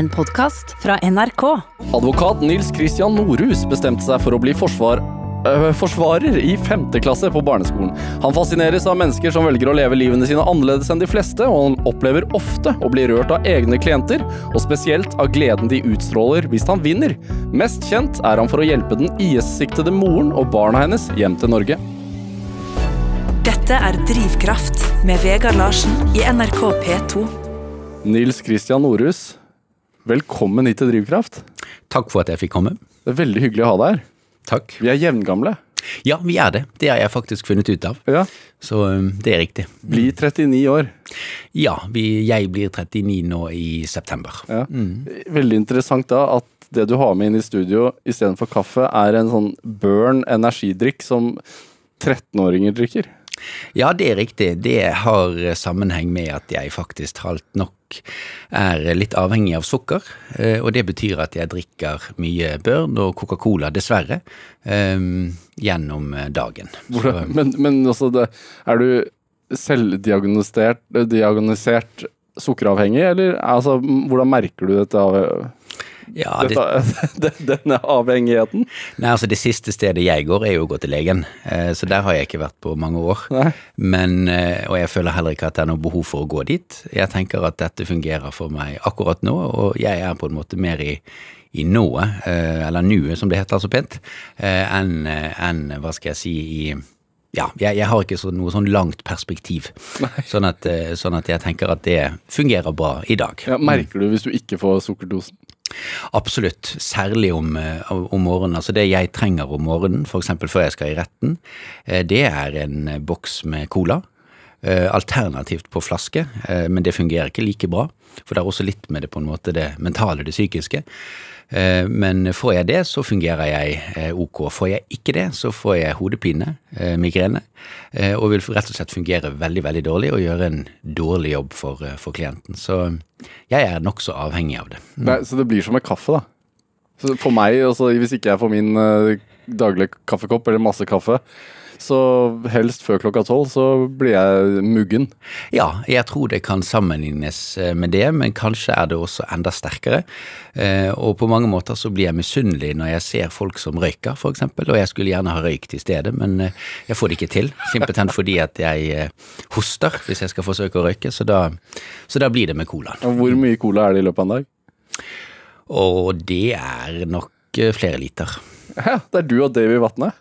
En podkast fra NRK. Advokat Nils Christian Norhus bestemte seg for å bli forsvar, øh, forsvarer i femte klasse på barneskolen. Han fascineres av mennesker som velger å leve livene sine annerledes enn de fleste, og han opplever ofte å bli rørt av egne klienter, og spesielt av gleden de utstråler hvis han vinner. Mest kjent er han for å hjelpe den IS-siktede moren og barna hennes hjem til Norge. Dette er Drivkraft med Vegard Larsen i NRK P2. Nils Christian Norhus, velkommen hit til Drivkraft. Takk for at jeg fikk komme. Det er veldig hyggelig å ha deg her. Takk. Vi er jevngamle. Ja, vi er det. Det har jeg faktisk funnet ut av. Ja. Så um, det er riktig. Bli 39 år. Ja, vi, jeg blir 39 nå i september. Ja. Veldig interessant da at det du har med inn i studio istedenfor kaffe, er en sånn Burn energidrikk som 13-åringer drikker. Ja, det er riktig. Det har sammenheng med at jeg faktisk halvt nok er litt avhengig av sukker. eh, Og det betyr at jeg drikker mye Burn og Coca-Cola, dessverre, eh, gjennom dagen. Så. men, men altså, det, er du selvdiagnosert diagnosert sukkeravhengig, eller altså, hvordan merker du dette av, Ja, det, dette, denne avhengigheten? Nei, altså Det siste stedet jeg går, er jo å gå til legen, eh, så der har jeg ikke vært på mange år. Men, eh, Og jeg føler heller ikke at det er noe behov for å gå dit. Jeg tenker at dette fungerer for meg akkurat nå, og jeg er på en måte mer i, i nået, eh, eller nuet som det heter så pent, enn enn, hva skal jeg si i ja, jeg, jeg har ikke så, noe sånn langt perspektiv, sånn at, sånn at jeg tenker at det fungerer bra i dag. Ja, merker du hvis du ikke får sukkerdosen? Absolutt, særlig om, eh, om morgenen. Altså det jeg trenger om morgenen, f.eks. før jeg skal i retten, eh, det er en eh, boks med cola. Eh, Alternativt på flaske, eh, men det fungerer ikke like bra. For det er også litt med det på en måte det mentale, det psykiske. Eh, Men får jeg det, så fungerer jeg ok. Får jeg ikke det, så får jeg hodepine, migrene, og vil rett og slett fungere veldig, veldig dårlig og gjøre en dårlig jobb for, for klienten. Så jeg er nokså avhengig av det. Nei, så det blir som med kaffe, da. For meg, altså, hvis ikke jeg får min daglige kaffekopp eller masse kaffe, så helst før klokka tolv, så blir jeg muggen. Ja, jeg tror det kan sammenlignes eh, med det, men kanskje er det også enda sterkere. Eh, Og på mange måter så blir jeg misunnelig når jeg ser folk som røyker, f.eks. Og jeg skulle gjerne ha røykt i stedet, men eh, jeg får det ikke til. Simpelthen fordi at jeg hoster hvis jeg skal forsøke å røyke, så da, så da blir det med colaen. Og hvor mye cola er det i løpet av en dag? Og det er nok flere liter. Ja, det er du og Davy Vatne.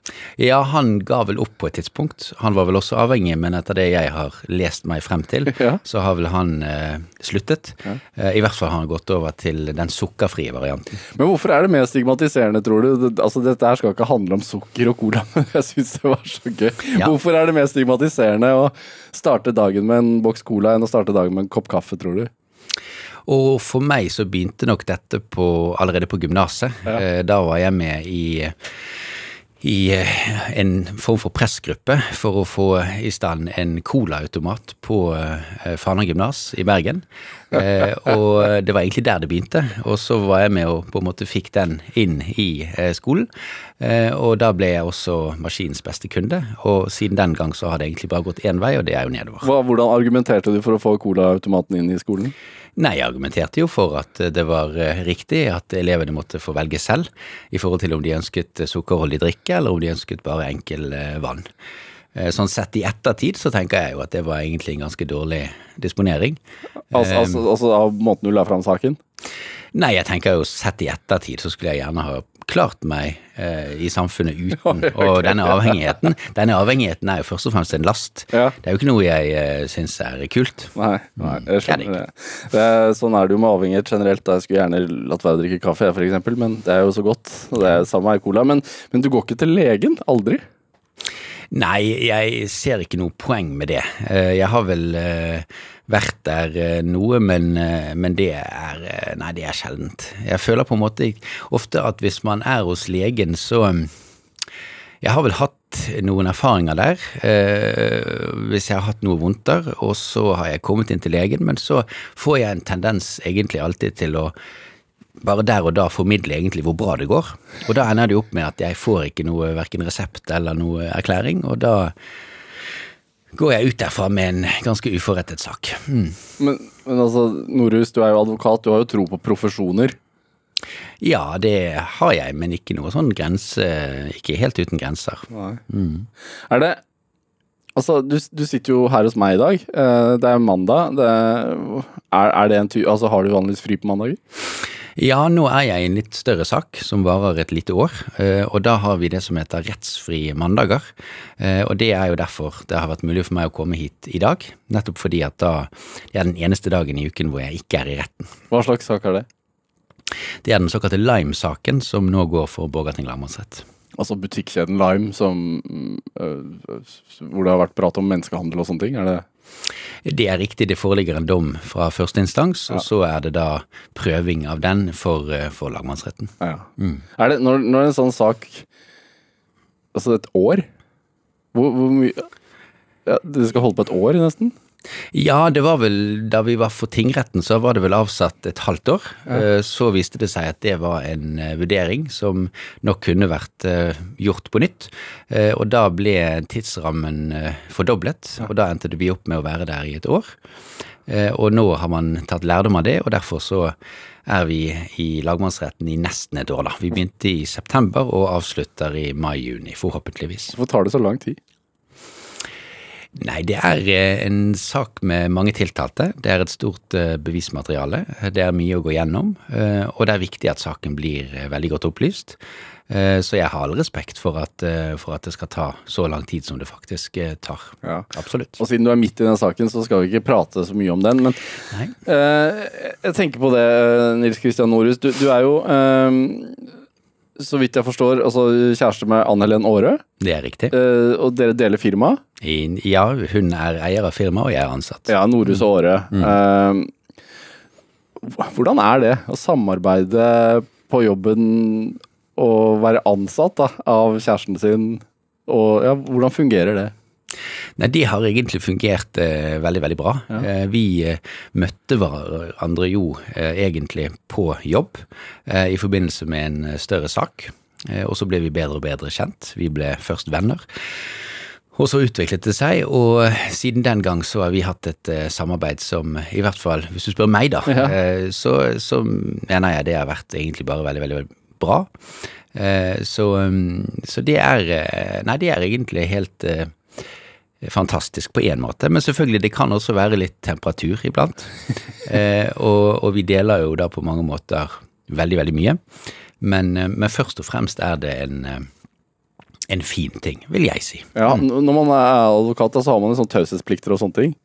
Ja, han ga vel opp på et tidspunkt. Han var vel også avhengig, men etter det jeg har lest meg frem til, Ja. så har vel han eh, sluttet. Eh, I hvert fall har han gått over til den sukkerfrie varianten. Men hvorfor er det mer stigmatiserende, tror du? Det, altså, Dette her skal ikke handle om sukker og cola, men jeg syns det var så gøy. Ja. Hvorfor er det mer stigmatiserende å starte dagen med en boks cola enn å starte dagen med en kopp kaffe, tror du? Og for meg så begynte nok dette på, allerede på gymnaset. Ja. Da var jeg med i i eh, en form for pressgruppe for å få i stand en colaautomat på eh, Fana gymnas i Bergen. Eh, og det var egentlig der det begynte. Og så var jeg med og på en måte fikk den inn i eh, skolen. Eh, og da ble jeg også maskinens beste kunde. Og siden den gang så har det egentlig bare gått én vei, og det er jo nedover. Hva, hvordan argumenterte du for å få colaautomaten inn i skolen? Nei, jeg argumenterte jo for at det var riktig at elevene måtte få velge selv, i forhold til om de ønsket sukkerholdig drikke, eller om de ønsket bare enkel vann. Eh, Sånn sett i ettertid så tenker jeg jo at det var egentlig en ganske dårlig disponering. Altså, altså, altså av måten du la fram saken? Nei, jeg tenker jo sett i ettertid så skulle jeg gjerne ha klart meg eh, i samfunnet uten Og denne avhengigheten Denne avhengigheten er jo først og fremst en last. Ja. Det er jo ikke noe jeg eh, syns er kult. Nei, nei jeg det er skjønner det. det er, sånn er det jo med avhengighet generelt. Jeg skulle gjerne latt være å drikke kaffe, jeg, eksempel, men det er jo så godt. Og det er samme er cola. Men, men du går ikke til legen? Aldri? Nei, jeg ser ikke noe poeng med det. Eh, Jeg har vel eh, vært der eh, noe, men, men det er Nei, det er sjeldent. Jeg føler på en måte ofte at hvis man er hos legen, så Jeg har vel hatt noen erfaringer der, hvis jeg har hatt noe vondt der, og så har jeg kommet inn til legen, men så får jeg en tendens egentlig alltid til å bare der og da formidle egentlig hvor bra det går. Og da ender det opp med at jeg får ikke noe verken resept eller noe erklæring, og da går jeg ut derfra med en ganske uforrettet sak. Mm. Men, men altså, Norhus, du er jo advokat, du har jo tro på profesjoner. Ja, det har jeg, men ikke noe sånn grense Ikke helt uten grenser. Nei. Er det Altså, du, du sitter jo her hos meg i dag. Eh, Det er mandag. Det er, er det en ty... Altså, har du vanligvis fri på mandager? Ja, nå er jeg i en litt større sak som varer et lite år, eh, og da har vi det som heter rettsfrie mandager. Eh, Og det er jo derfor det har vært mulig for meg å komme hit i dag, nettopp fordi at da det er den eneste dagen i uken hvor jeg ikke er i retten. Hva slags sak er det? Det er den såkalte Lime-saken som nå går for Borgarting lagmannsrett. Altså butikkjeden Lime, som, øh, hvor det har vært prat om menneskehandel og sånne ting? Er det Det er riktig, det foreligger en dom fra første instans, og Ja. så er det da prøving av den for, eh, for lagmannsretten. ja. Er det når, når en sånn sak Altså et år? Hvor, hvor mye ja, Det skal holde på et år, nesten? Ja, det var vel da vi var for tingretten, så var det vel avsatt et halvt år. Ja. Så viste det seg at det var en eh, vurdering som nok kunne vært eh, gjort på nytt. Eh, Og da ble tidsrammen fordoblet, fordoblet, og da endte vi opp med å være der i et år. Eh, Og nå har man tatt lærdom av det, og derfor så er vi i lagmannsretten i nesten et år, da. Vi begynte i september og avslutter i mai-juni, forhåpentligvis. Hvorfor tar det så lang tid? Nei, det er eh, en sak med mange tiltalte. Det er et stort eh, bevismateriale. Det er mye å gå gjennom, eh, og det er viktig at saken blir veldig godt opplyst. Så jeg har all respekt for at, for at det skal ta så lang tid som det faktisk tar. Ja. Absolutt. Og siden du er midt i den saken, så skal vi ikke prate så mye om den. Men eh, jeg tenker på det, Nils Kristian Norhus. Du, du er jo, så vidt jeg forstår, altså kjæreste med Ann Helen Aare. Det er riktig. eh, og dere deler firma. I- Ja, hun er eier av firmaet, og jeg er ansatt. Ja, Norhus og Aare. Eh, hvordan er det å samarbeide på jobben og være ansatt da, av kjæresten sin? Og ja, hvordan fungerer det? Nei, det har egentlig fungert eh, veldig, veldig bra. Eh, vi eh, møtte hverandre jo eh, egentlig på jobb eh, i forbindelse med en eh, større sak. Og så ble vi bedre og bedre kjent. Vi ble først venner. Og så utviklet det seg, og siden den gang så har vi hatt et samarbeid som, i hvert fall hvis du spør meg, da, Ja. så, så mener jeg det har vært egentlig bare veldig, veldig, veldig bra. Så, mm, så det er Nei, det er egentlig helt fantastisk på én måte, men selvfølgelig det kan også være litt temperatur iblant. eh, og, og vi deler jo da på mange måter veldig, veldig mye. Men, eh, men først og fremst er det en, eh, en fin ting, vil jeg si. Ja, Når man er advokat, så har man sånn taushetsplikter og sånne ting.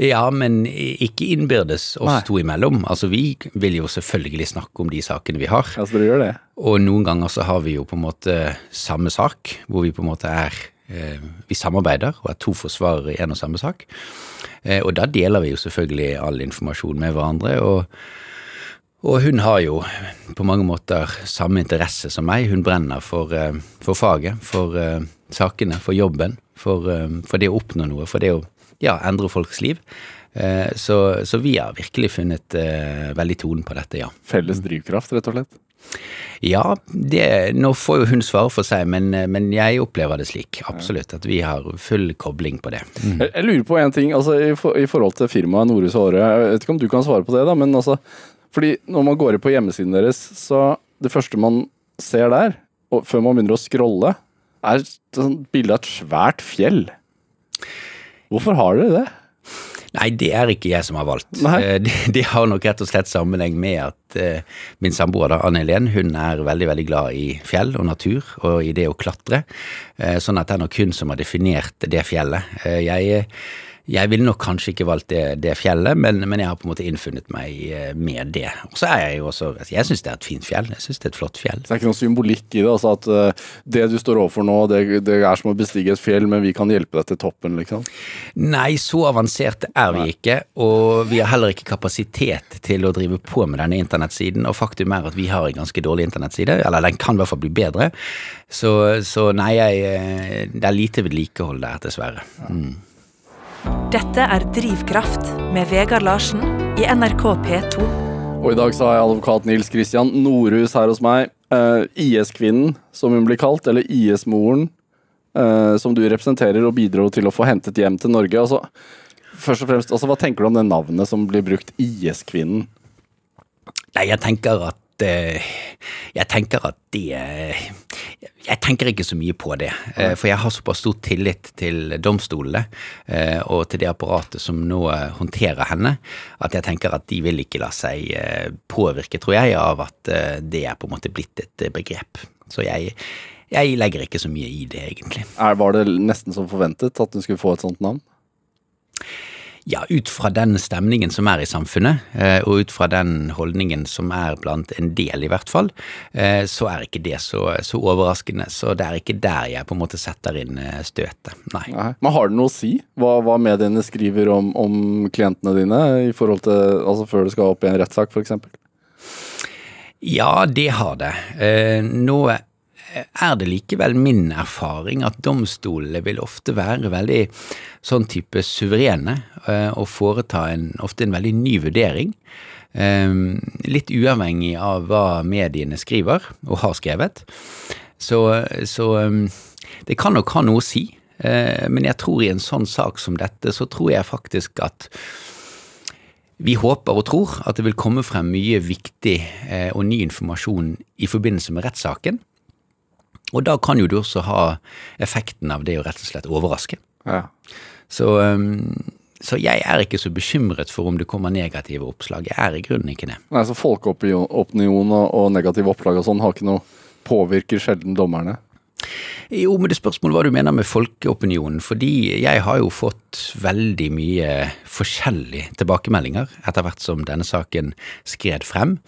Ja, men ikke innbyrdes oss Nei. to imellom. Altså, vi vil jo selvfølgelig snakke om de sakene vi har. Ja, så dere gjør det? Og noen ganger så har vi jo på en måte samme sak, hvor vi på en måte er Vi samarbeider og er to forsvarere i en og samme sak. Eh, og da deler vi jo selvfølgelig all informasjon med hverandre. og og hun har jo på mange måter samme interesse som meg. Hun brenner for, eh, for faget, for eh, sakene, for jobben, for, eh, for det å oppnå noe, for det å ja, endre folks liv. Eh, Så, så vi har virkelig funnet eh, veldig tonen på dette, ja. Felles drivkraft, rett og slett. Ja, det, nå får jo hun svare for seg, men, men jeg opplever det slik, absolutt, at vi har full kobling på det. Jeg, jeg lurer på en ting, altså i, for, i forhold til firmaet Norhus Åre. Jeg vet ikke om du kan svare på det, da, men altså Fordi når man går inn på hjemmesiden deres, så det første man ser der, før man begynner å scrolle, er et bilde av et svært fjell. Hvorfor har dere det? Nei, det er ikke jeg som har valgt. Eh, Det, det har nok rett og slett sammenheng med at uh, min samboer da, Anne Helen hun er veldig veldig glad i fjell og natur og i det å klatre. Uh, sånn at det er nok hun som har definert det fjellet. Uh, jeg, jeg ville nok kanskje ikke valgt det, det fjellet, men, men jeg har på en måte innfunnet meg eh, med det. Og så er jeg jo også altså, Jeg syns det er et fint fjell. Jeg syns det er et flott fjell. Så det er ikke noe symbolikk i det? altså At eh, det du står overfor nå, det, det er som å bestige et fjell, men vi kan hjelpe deg til toppen, liksom? Nei, så avansert er vi ikke, og vi har heller ikke kapasitet til å drive på med denne internettsiden, og faktum er at vi har en ganske dårlig internettside, eller den kan i hvert fall bli bedre, så, så nei, jeg, eh, det er lite vedlikehold der, dessverre. Mm. Dette er Drivkraft med Vegard Larsen i NRK P2. Og i dag så har jeg advokat Nils Kristian Norhus her hos meg. Uh, IS-kvinnen, som hun blir kalt, eller IS-moren. uh, som du representerer og bidro til å få hentet hjem til Norge. Altså, først og fremst, altså, Hva tenker du om det navnet som blir brukt, IS-kvinnen? Nei, jeg tenker at eh, Jeg tenker at det Jeg tenker ikke så mye på det. eh, For jeg har såpass stor tillit til domstolene eh, og til det apparatet som nå eh, håndterer henne, at jeg tenker at de vil ikke la seg eh, påvirke, tror jeg, av at eh, det er på en måte blitt et eh, begrep. Så jeg, jeg legger ikke så mye i det, egentlig. Er, var det nesten som forventet at hun skulle få et sånt navn? Ja, ut fra den stemningen som er i samfunnet, eh, og ut fra den holdningen som er blant en del, i hvert fall, eh, så er ikke det så, så overraskende. Så det er ikke der jeg på en måte setter inn eh, støtet. Nei. Nei. Men har det noe å si hva, hva mediene skriver om, om klientene dine, i forhold til, altså før det skal opp i en rettssak f.eks.? Ja, det har det. Nå er det likevel min erfaring at domstolene vil ofte være veldig sånn type suverene eh, og foreta en, ofte en veldig ny vurdering. Eh, litt uavhengig av hva mediene skriver og har skrevet. Så, så eh, det kan nok ha noe å si. Men jeg tror i en sånn sak som dette, så tror jeg faktisk at vi håper og tror at det vil komme frem mye viktig og ny informasjon i forbindelse med rettssaken. Og da kan jo du også ha effekten av det å rett og slett overraske. Ja. Så, så jeg er ikke så bekymret for om det kommer negative oppslag. Jeg er i grunnen ikke det. Nei, så Folkeopinion og, og negative oppslag og sånn har ikke noe påvirker sjelden dommerne? Jo, men det spørsmålet hva du mener med folkeopinionen. Fordi jeg har jo fått veldig mye forskjellige tilbakemeldinger etter hvert som denne saken skred frem.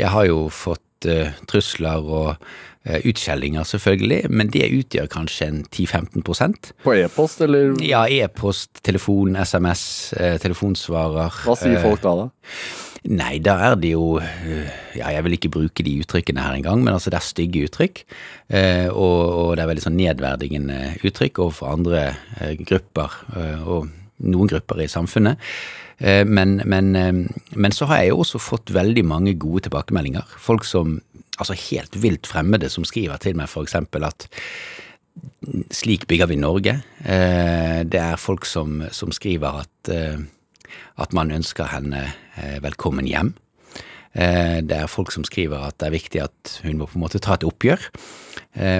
Jeg har jo fått uh, trusler og utskjellinger, selvfølgelig, men det utgjør kanskje en 10-15% På e-post, eller Ja, e-post, telefon, SMS, uh, telefonsvarer. hva sier folk da? da? Nei, da er det jo Ja, jeg vil ikke bruke de uttrykkene her engang, men altså det er stygge uttrykk. Eh, og, og, det er veldig sånn nedverdigende uttrykk overfor andre eh, grupper, eh, og noen grupper i samfunnet. Eh, men, men, eh, men, så har jeg jo også fått veldig mange gode tilbakemeldinger. Folk som Altså helt vilt fremmede som skriver til meg f.eks. at slik bygger vi Norge. Eh, det er folk som, som skriver at at man ønsker henne velkommen hjem. Det er folk som skriver at det er viktig at hun må på en måte ta et oppgjør,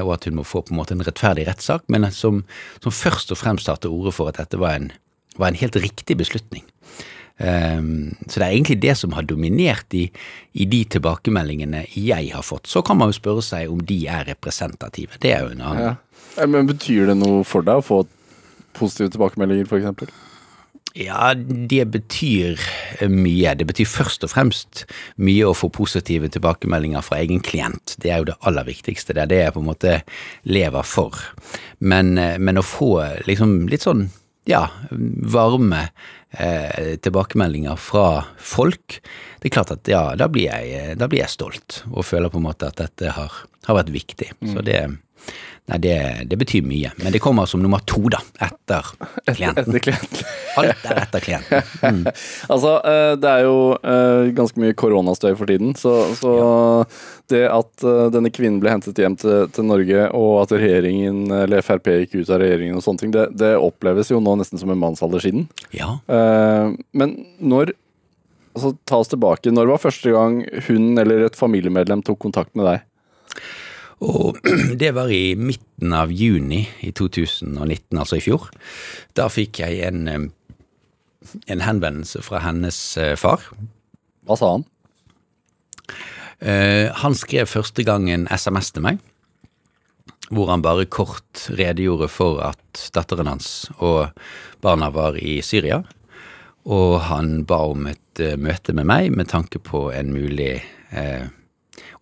og at hun må få på en måte en rettferdig rettssak, men som, som først og fremst tar til orde for at dette var en, var en helt riktig beslutning. Så det er egentlig det som har dominert i, i, de tilbakemeldingene jeg har fått. Så kan man jo spørre seg om de er representative. Det er jo en annen. Ja. Men Betyr det noe for deg å få positive tilbakemeldinger, f.eks.? Ja, det betyr mye. Det betyr først og fremst mye å få positive tilbakemeldinger fra egen klient. Det er jo det aller viktigste. Det er det jeg på en måte lever for. Men, men å få liksom litt sånn, ja, varme eh, tilbakemeldinger fra folk, det er klart at ja, da blir jeg, da blir jeg stolt og føler på en måte at dette har, har vært viktig. Mm. Så det Nei, det, det, betyr mye. Men det kommer som nummer to, da. Etter klienten. Etter klienten. Alt er etter klienten. Mm. altså, det er jo ganske mye koronastøy for tiden, så, så ja. det at denne kvinnen ble hentet hjem til, til, Norge, og at regjeringen, eller Frp gikk ut av regjeringen og sånne ting, det, det oppleves jo nå nesten som en mannsalder siden. Ja. Men når altså, Ta oss tilbake. Når var første gang hun eller et familiemedlem tok kontakt med deg? Og det var i midten av juni i 2019, altså i fjor. Da fikk jeg en, en henvendelse fra hennes far. Hva sa han? Uh, han skrev første gang en SMS til meg, hvor han bare kort redegjorde for at datteren hans og barna var i Syria. Og han ba om et uh, møte med meg med tanke på en mulig uh,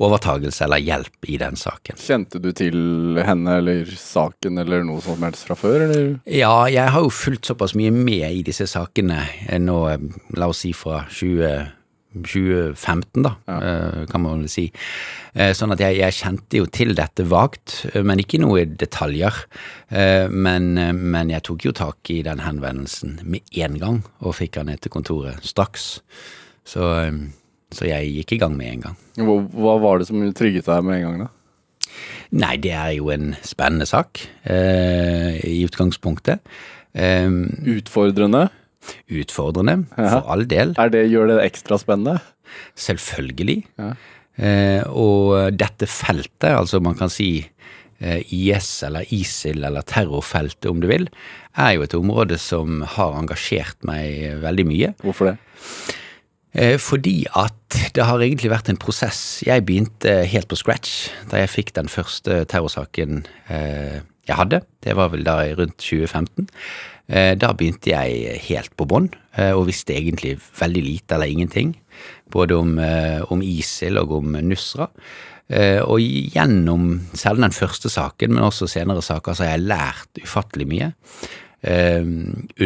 overtagelse eller hjelp i den saken. Kjente du til henne eller saken eller noe som helst fra før, eller? Ja, jeg har jo fulgt såpass mye med i disse sakene nå, la oss si fra 20 2015, da, ja. kan man vel si. Sånn at jeg, jeg, kjente jo til dette vagt, men ikke noe i detaljer. Men, men, jeg tok jo tak i den henvendelsen med en gang, og fikk han ned til kontoret straks. Så så jeg gikk i gang med en gang. Hva, hva var det som trygget deg med en gang, da? Nei, det er jo en spennende sak eh, i utgangspunktet. Eh, Utfordrende? utfordrende, Ja. for all del. Det, gjør det ekstra spennende? Selvfølgelig. Ja. Eh, og dette feltet, altså man kan si eh, IS eller ISIL eller terrorfeltet om du vil, er jo et område som har engasjert meg veldig mye. Hvorfor det? Eh, fordi at det har egentlig vært en prosess. Jeg begynte helt på scratch da jeg fikk den første terrorsaken eh, jeg hadde. Det var vel da rundt 2015. Eh, da begynte jeg helt på bånn, og visste egentlig veldig lite eller ingenting. Både om, om ISIL og om Nusra. Og gjennom selv den første saken, men også senere saker, så har jeg lært ufattelig mye.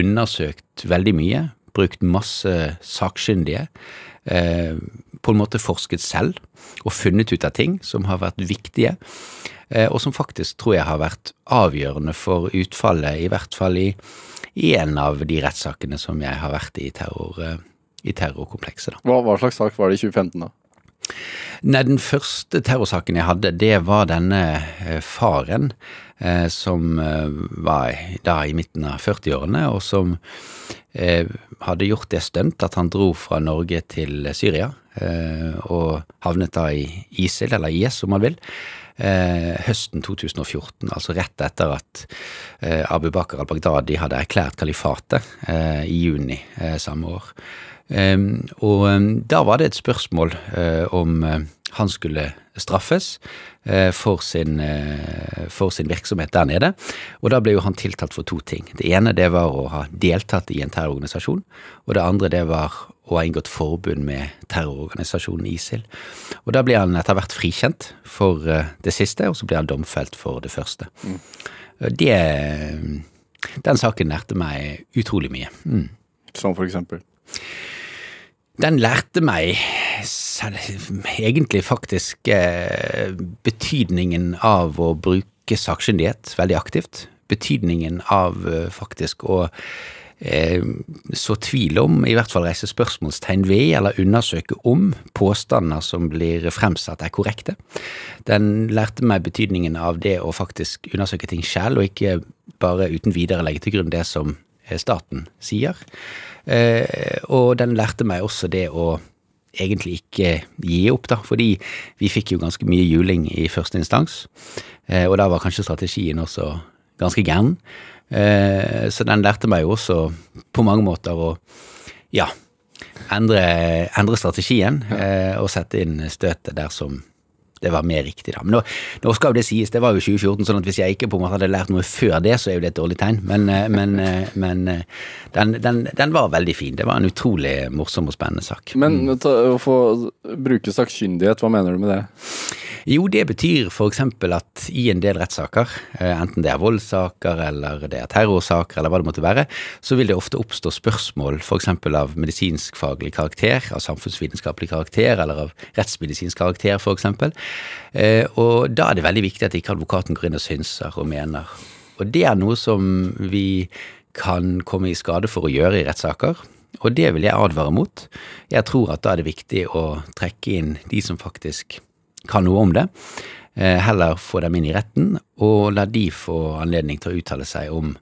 Undersøkt veldig mye. Brukt masse sakkyndige. Eh, på en måte forsket selv og funnet ut av ting som har vært viktige. Eh, og som faktisk tror jeg har vært avgjørende for utfallet, i hvert fall i, i en av de rettssakene som jeg har vært i, terror, eh, i terrorkomplekset. Hva, hva slags sak var det i 2015, da? Nei, den første terrorsaken jeg hadde, det var denne eh, faren eh, som eh, var da i midten av 40-årene, og som eh, hadde gjort det stunt at han dro fra Norge til Syria, eh, og havnet da i ISIL, eller IS om man vil, eh, høsten 2014, altså rett etter at eh, Abu Bakar al-Baghdadi hadde erklært kalifatet eh, i juni eh, samme år. Um, og um, da var det et spørsmål uh, om uh, han skulle straffes uh, for, sin, for sin virksomhet der nede. Og da ble jo han tiltalt for to ting. Det ene det var å ha deltatt i en terrororganisasjon, og det andre det var å ha inngått forbund med terrororganisasjonen ISIL. Og da ble han etter hvert frikjent for det siste, og så ble han domfelt for det første. Mm. Det Den saken lærte meg utrolig mye. Mm. Som for eksempel? Den lærte meg egentlig faktisk eh, betydningen av å bruke sakkyndighet veldig aktivt. Betydningen av eh, faktisk å eh, så tvil om, i hvert fall reise spørsmålstegn ved, eller undersøke om påstander som blir fremsatt er korrekte. Den lærte meg betydningen av det å faktisk undersøke ting selv, og ikke bare uten videre legge til grunn det som staten sier. Eh, og den lærte meg også det å egentlig ikke gi opp, da, fordi vi fikk jo ganske mye juling i første instans. Eh, og da var kanskje strategien også ganske gæren. Eh, så den lærte meg jo også på mange måter å ja, endre, endre strategien eh, og sette inn støtet der som det var mer riktig, da. Men nå, nå, skal jo det sies, det var jo 2014, sånn at hvis jeg ikke på en måte hadde lært noe før det, så er jo det et dårlig tegn. Men, men, men den, den, den, var veldig fin. Det var en utrolig morsom og spennende sak. Men ta, å bruke sakkyndighet, hva mener du med det? Jo, det betyr f.eks. at i en del rettssaker, enten det er voldssaker eller det er terrorsaker eller hva det måtte være, så vil det ofte oppstå spørsmål f.eks. av medisinskfaglig karakter, av samfunnsvitenskapelig karakter eller av rettsmedisinsk karakter f.eks. Og da er det veldig viktig at ikke advokaten går inn og synser og mener. Og det er noe som vi kan komme i skade for å gjøre i rettssaker. Og det vil jeg advare mot. Jeg tror at da er det viktig å trekke inn de som faktisk kan noe om det. Heller få dem inn i retten, og la de få anledning til å uttale seg om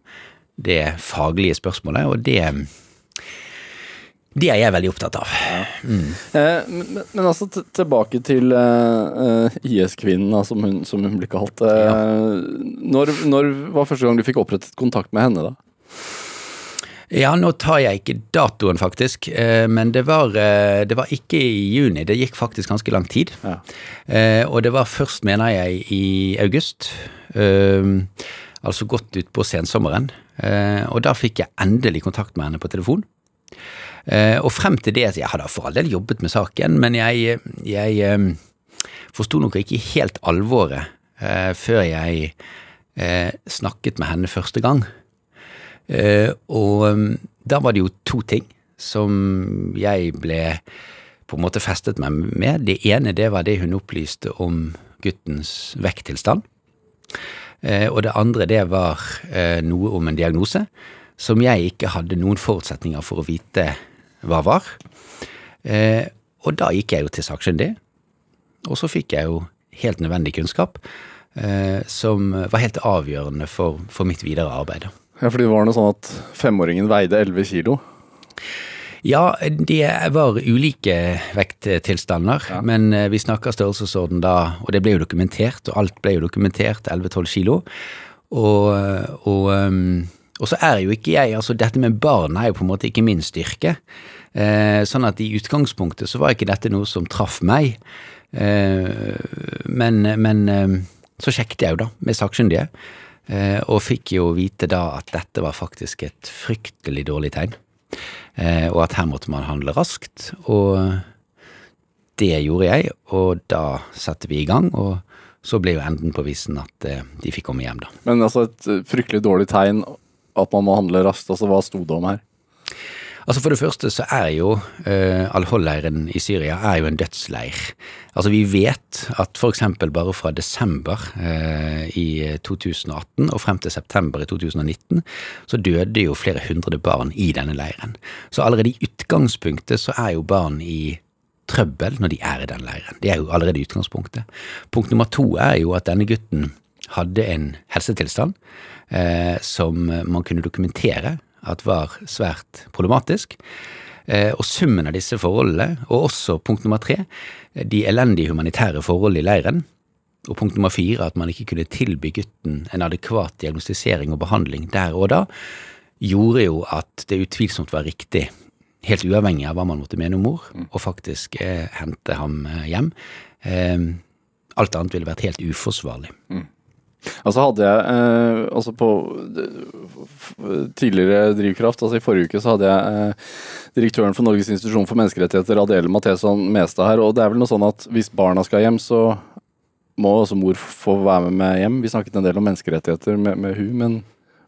det faglige spørsmålet, og det det er jeg veldig opptatt av. Mm. Eh, men, men, altså tilbake til uh, IS-kvinnen, som, som hun blir kalt. Uh, ja. når, når var første gang du fikk opprettet kontakt med henne, da? Ja, nå tar jeg ikke datoen, faktisk. Men det var, det var ikke i juni. Det gikk faktisk ganske lang tid. Ja. Og det var først, mener jeg, i august. Altså godt utpå sensommeren. Og da fikk jeg endelig kontakt med henne på telefon. Og frem til det Jeg hadde for all del jobbet med saken, men jeg, jeg forsto nok ikke helt alvoret før jeg snakket med henne første gang. Og da var det jo to ting som jeg ble på en måte festet meg med. Det ene det var det hun opplyste om guttens vekttilstand. Og det andre det var noe om en diagnose som jeg ikke hadde noen forutsetninger for å vite hva var. Og da gikk jeg jo til sakkyndig, og så fikk jeg jo helt nødvendig kunnskap. eh, som var helt avgjørende for, for mitt videre arbeid. Ja, fordi det var noe sånn at femåringen veide 11 kilo. Ja, det var ulike vekttilstander, Ja. men eh, vi snakker størrelsesorden da, og det ble jo dokumentert, og alt ble jo dokumentert, 11-12 kilo. Og, og, um, og så er jo ikke jeg, altså dette med barn er jo på en måte ikke min styrke. Eh, sånn at i utgangspunktet så var ikke dette noe som traff meg. Eh, men, men så sjekket jeg jo da med sakkyndige, og fikk jo vite da at dette var faktisk et fryktelig dårlig tegn. Eh, og at her måtte man handle raskt. Og det gjorde jeg, og da satte vi i gang. Og så ble jo enden på visen at eh, de fikk komme hjem, da. Men altså et eh, fryktelig dårlig tegn at man må handle raskt. Altså hva sto det om her? Altså For det første så er jo uh, Al-Hol-leiren i Syria er jo en dødsleir. Altså Vi vet at f.eks. bare fra desember uh, i 2018 og frem til september i 2019, så døde jo flere hundre barn i denne leiren. Så allerede i utgangspunktet så er jo barn i trøbbel når de er i den leiren. Det er jo allerede i utgangspunktet. Punkt nummer to er jo at denne gutten hadde en helsetilstand eh, som man kunne dokumentere at var svært problematisk. Eh, og summen av disse forholdene, og også punkt nummer tre, de elendige humanitære forholdene i leiren, og punkt nummer fire, at man ikke kunne tilby gutten en adekvat diagnostisering og behandling der og da, gjorde jo at det utvilsomt var riktig, helt uavhengig av hva man måtte mene om mor, å faktisk eh, hente ham eh, hjem. Eh, alt annet ville vært helt uforsvarlig. Altså hadde jeg eh, altså på tidligere Drivkraft, altså i forrige uke så hadde jeg eh, direktøren for Norges institusjon for menneskerettigheter, Adele Matheson Mestad her, og det er vel noe sånn at hvis barna skal hjem, så må også mor få være med meg hjem. Vi snakket en del om menneskerettigheter med, med hun, men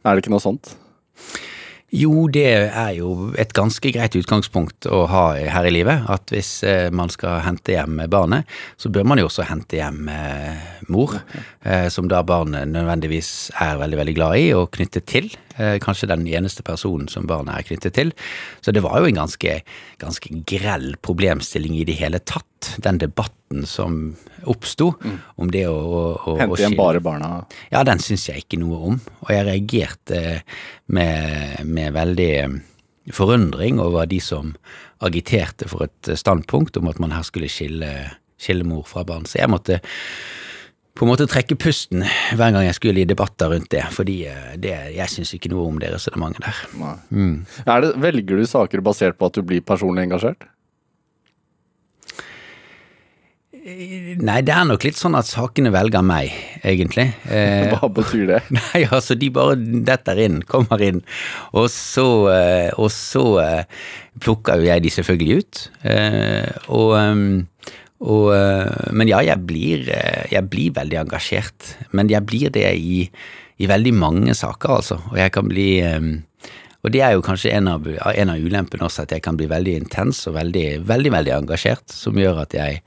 er det ikke noe sånt? Jo, det er jo et ganske greit utgangspunkt å ha her i livet. At hvis eh, man skal hente hjem barnet, så bør man jo også hente hjem eh, mor. Eh, som da barnet nødvendigvis er veldig, veldig glad i og knyttet til. Kanskje den eneste personen som barnet er knyttet til. Så det var jo en ganske, ganske grell problemstilling i det hele tatt. Den debatten som oppsto om det å, å, å Hente igjen bare barna? ja, den syns jeg ikke noe om, og jeg reagerte med, med veldig eh, forundring over de som agiterte for et standpunkt om at man her skulle skille, skille mor fra barn. Så jeg måtte på en måte trekke pusten hver gang jeg skulle i debatter rundt det, fordi eh, det, jeg syns ikke noe om det resonnementet der. Er det, velger du saker basert på at du blir personlig engasjert? Nei, det er nok litt sånn at sakene velger meg, egentlig. Eh, Hva betyr det? Nei, altså, de bare detter inn, kommer inn, og så, eh, og så eh, plukker jo jeg de selvfølgelig ut. Eh, og, eh, og Men ja, jeg blir, jeg blir veldig engasjert. Men jeg blir det i, i veldig mange saker, altså. Og jeg kan bli og det er jo kanskje en av, en av ulempene også, at jeg kan bli veldig intens og veldig, veldig, veldig engasjert, som gjør at jeg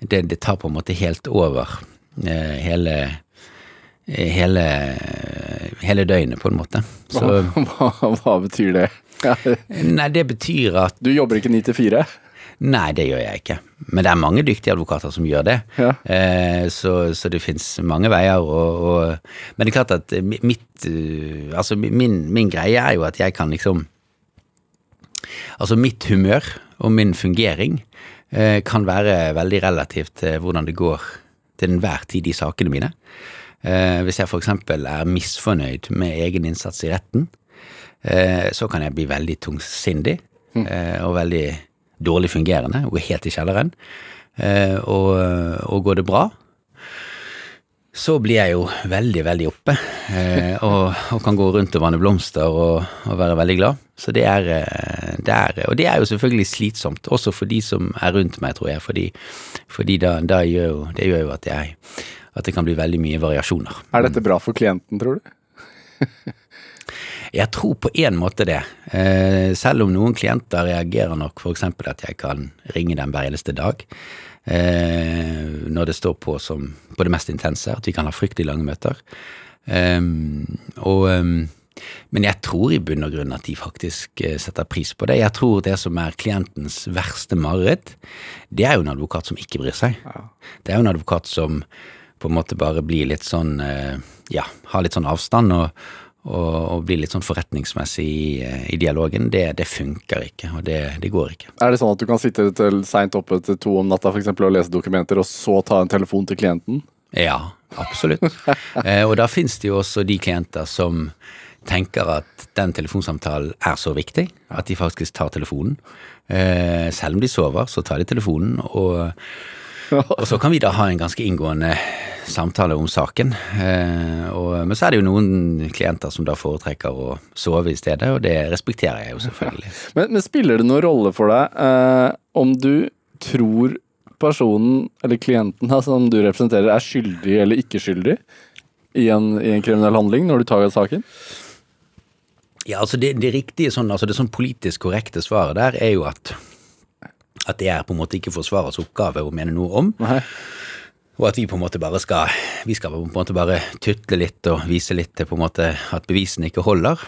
det, det tar på en måte helt over eh, hele hele, hele døgnet, på en måte. Så, Hva, hva betyr det? nei, det betyr at Du jobber ikke ni til fire? Nei, det gjør jeg ikke. Men det er mange dyktige advokater som gjør det. Ja. Eh, så, så det fins mange veier. Og, og, men det er klart at mitt eh, Altså, min, min greie er jo at jeg kan liksom Altså, mitt humør og min fungering eh, kan være veldig relativt til hvordan det går til enhver tid i sakene mine. Eh, hvis jeg f.eks. er misfornøyd med egen innsats i retten, eh, så kan jeg bli veldig tungsindig eh, og veldig dårlig fungerende og helt i kjelleren. Eh, og, og går det bra, så blir jeg jo veldig, veldig oppe, eh, og, og kan gå rundt og vanne blomster og, og være veldig glad. Så det er, eh, det er Og det er jo selvfølgelig slitsomt, også for de som er rundt meg, tror jeg, fordi, fordi da, da gjør jo, det gjør jo at jeg at det kan bli veldig mye variasjoner. Er dette bra for klienten, tror du? Jeg tror på en måte det. Eh, selv om noen klienter reagerer nok f.eks. at jeg kan ringe dem hver eneste dag. Eh, når det står på som på det mest intense, at vi kan ha fryktelig lange møter. Eh, og, eh, men jeg tror i bunn og grunn at de faktisk eh, setter pris på det. Jeg tror det som er klientens verste mareritt, det er jo en advokat som ikke bryr seg. Det er jo en advokat som på en måte bare blir litt sånn Ja, har litt sånn avstand og, og, og bli litt sånn forretningsmessig i, eh, i dialogen, det, det funker ikke, og det, det går ikke. Er det sånn at du kan sitte til seint oppe til to om natta for eksempel, og lese dokumenter, og så ta en telefon til klienten? Ja, absolutt. eh, og da finnes det jo også de klienter som tenker at den telefonsamtalen er så viktig at de faktisk tar telefonen. Eh, selv om de sover, så tar de telefonen, og, og så kan vi da ha en ganske inngående samtale om saken. Eh, og, men så er det jo noen klienter som da foretrekker å sove i stedet, og det respekterer jeg jo selvfølgelig. Men, men spiller det noen rolle for deg eh, om du tror personen, eller klienten da, som du representerer, er skyldig eller ikke skyldig i en, i en kriminell handling når du tar saken? Ja, altså det, det riktige sånn, altså det sånn politisk korrekte svaret der er jo at at det er på en måte ikke Forsvarets oppgave å mene noe om. Nei. Og at vi på en måte bare skal vi skal på en måte bare tutle litt og vise litt til på en måte at bevisene ikke holder.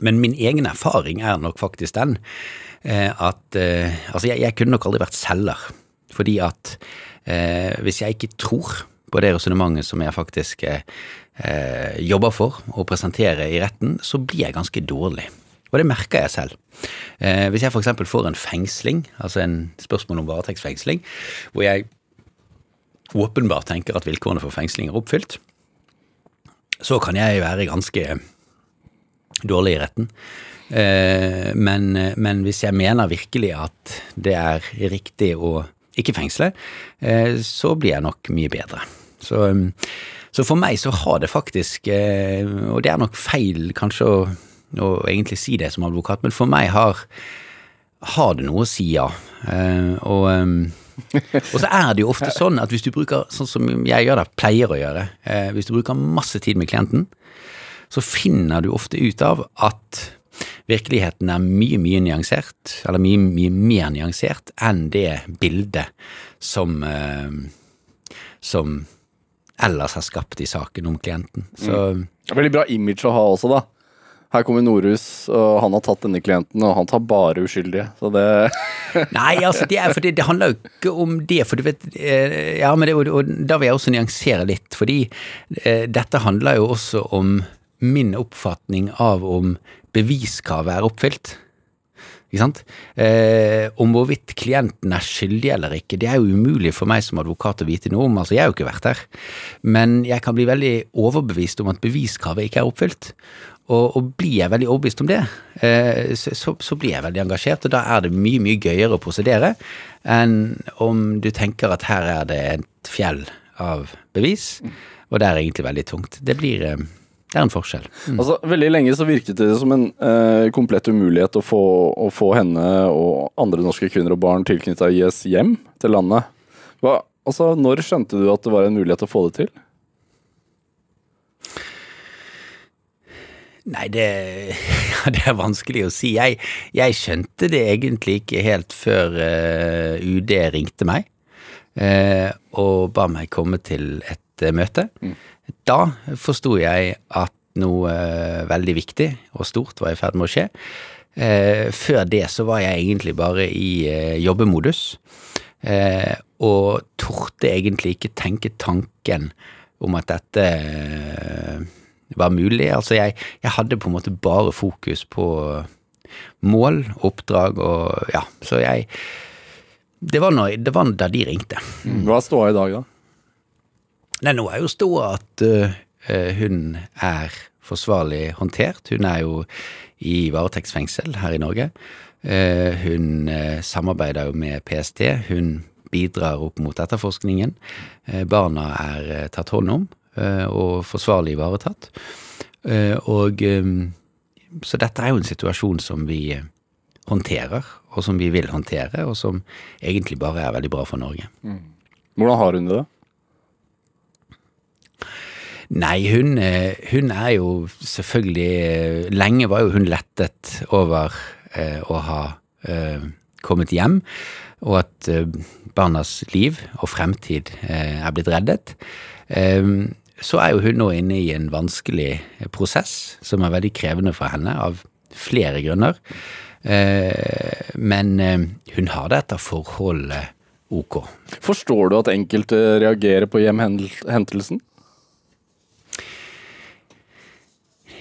Men min egen erfaring er nok faktisk den eh, at eh, Altså, jeg, jeg kunne nok aldri vært selger. Fordi at eh, hvis jeg ikke tror på det resonnementet som jeg faktisk eh, jobber for å presentere i retten, så blir jeg ganske dårlig. Og det merker jeg selv. Eh, hvis jeg f.eks. får en fengsling, altså en spørsmål om varetektsfengsling, hvor jeg åpenbart tenker at vilkårene for fengsling er oppfylt, så kan jeg være ganske dårlig i retten. Eh, men, men hvis jeg mener virkelig at det er riktig å ikke fengsle, eh, så blir jeg nok mye bedre. Så, så for meg så har det faktisk, eh, og det er nok feil kanskje å, å egentlig si det som advokat, men for meg har, har det noe å si, ja. Og og så er det jo ofte sånn at hvis du bruker, sånn som jeg gjør det, pleier å gjøre, eh, hvis du bruker masse tid med klienten, så finner du ofte ut av at virkeligheten er mye, mye nyansert, eller mye, mye mer nyansert enn det bildet som, eh, som ellers har skapt i saken om klienten. Så Veldig bra image å ha også, da. Her kommer Norhus, og han har tatt denne klienten, og han tar bare uskyldige. Så det Nei, altså, det, er, det, det handler jo ikke om det. For du vet eh, Ja, men det, og, og da vil jeg også nyansere litt. Fordi eh, dette handler jo også om min oppfatning av om beviskravet er oppfylt. Ikke sant? Eh, om hvorvidt klienten er skyldig eller ikke, det er jo umulig for meg som advokat å vite noe om. Altså, jeg har jo ikke vært der. Men jeg kan bli veldig overbevist om at beviskravet ikke er oppfylt. Og, og blir jeg veldig overbevist om det, eh, så, så, blir jeg veldig engasjert, og da er det mye, mye gøyere å prosedere enn om du tenker at her er det et fjell av bevis, og det er egentlig veldig tungt. Det blir eh, det er en forskjell. Mm. Altså, Veldig lenge så virket det som en eh, komplett umulighet å få, å få, henne og andre norske kvinner og barn tilknytta IS hjem til landet. Hva, altså, Når skjønte du at det var en mulighet å få det til? Nei, det, det, er vanskelig å si. Jeg, jeg, skjønte det egentlig ikke helt før uh, eh, UD ringte meg uh, og ba meg komme til et uh, møte. Mm. Da forsto jeg at noe veldig viktig og stort var i ferd med å skje. før det så var jeg egentlig bare i jobbemodus. og torde egentlig ikke tenke tanken om at dette var mulig. Altså, jeg, jeg, hadde på en måte bare fokus på mål, oppdrag og ja, så jeg Det var, når, det var da de ringte. Mm. Hva er ståa i dag, da? Nei, nå er jo ståa at uh, hun er forsvarlig håndtert. Hun er jo i varetektsfengsel her i Norge. Uh, hun uh, samarbeider jo med PST. Hun bidrar opp mot etterforskningen. barna er tatt hånd om. Eh, og forsvarlig ivaretatt. Eh, og eh, Så dette er jo en situasjon som vi håndterer, og som vi vil håndtere, og som egentlig bare er veldig bra for Norge. Mm. Hvordan har hun det? Nei, hun, hun, er jo selvfølgelig Lenge var jo hun lettet over eh, å ha eh, kommet hjem, og at eh, barnas liv og fremtid er blitt reddet. Um, så er jo hun nå inne i en vanskelig prosess, som er veldig krevende for henne, av flere grunner. Eh, men eh, hun har dette forholdet ok. Forstår du at enkelte reagerer på hjemhentelsen?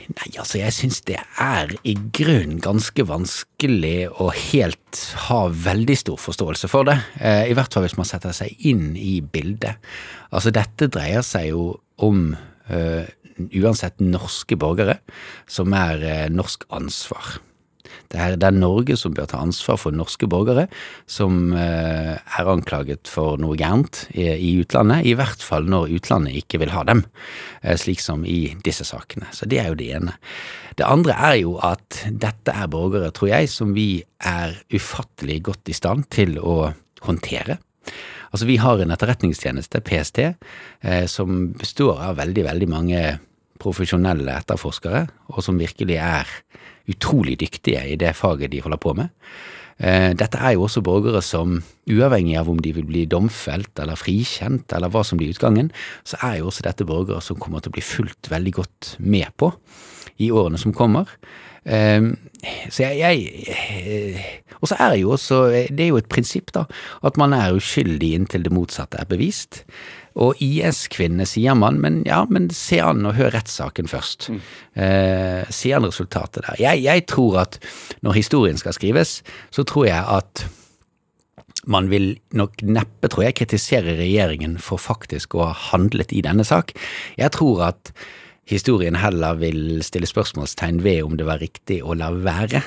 Nei, altså jeg syns det er i grunnen ganske vanskelig å helt ha veldig stor forståelse for det. Eh, I hvert fall hvis man setter seg inn i bildet. Altså dette dreier seg jo om uh, uansett norske borgere som er uh, norsk ansvar. Det er, det er, Norge som bør ta ansvar for norske borgere som eh, er anklaget for noe gærent i, i, utlandet, i hvert fall når utlandet ikke vil ha dem, eh, slik som i disse sakene. Så det er jo det ene. Det andre er jo at dette er borgere, tror jeg, som vi er ufattelig godt i stand til å håndtere. Altså, vi har en etterretningstjeneste, PST, eh, som består av veldig, veldig mange profesjonelle etterforskere, og som virkelig er utrolig dyktige i det faget de holder på med. Eh, dette er jo også borgere som, uavhengig av om de vil bli domfelt eller frikjent eller hva som blir utgangen, så er jo også dette borgere som kommer til å bli fulgt veldig godt med på i årene som kommer. Eh, så jeg, jeg eh, Og så er jo også Det er jo et prinsipp, da, at man er uskyldig inntil det motsatte er bevist. Og IS-kvinne, sier man, men ja, men se an og hør rettssaken først. Mm. Eh, se an resultatet der. Jeg, jeg, tror at når historien skal skrives, så tror jeg at man vil nok neppe, tror jeg, kritisere regjeringen for faktisk å ha handlet i denne sak. Jeg tror at historien heller vil stille spørsmålstegn ved om det var riktig å la være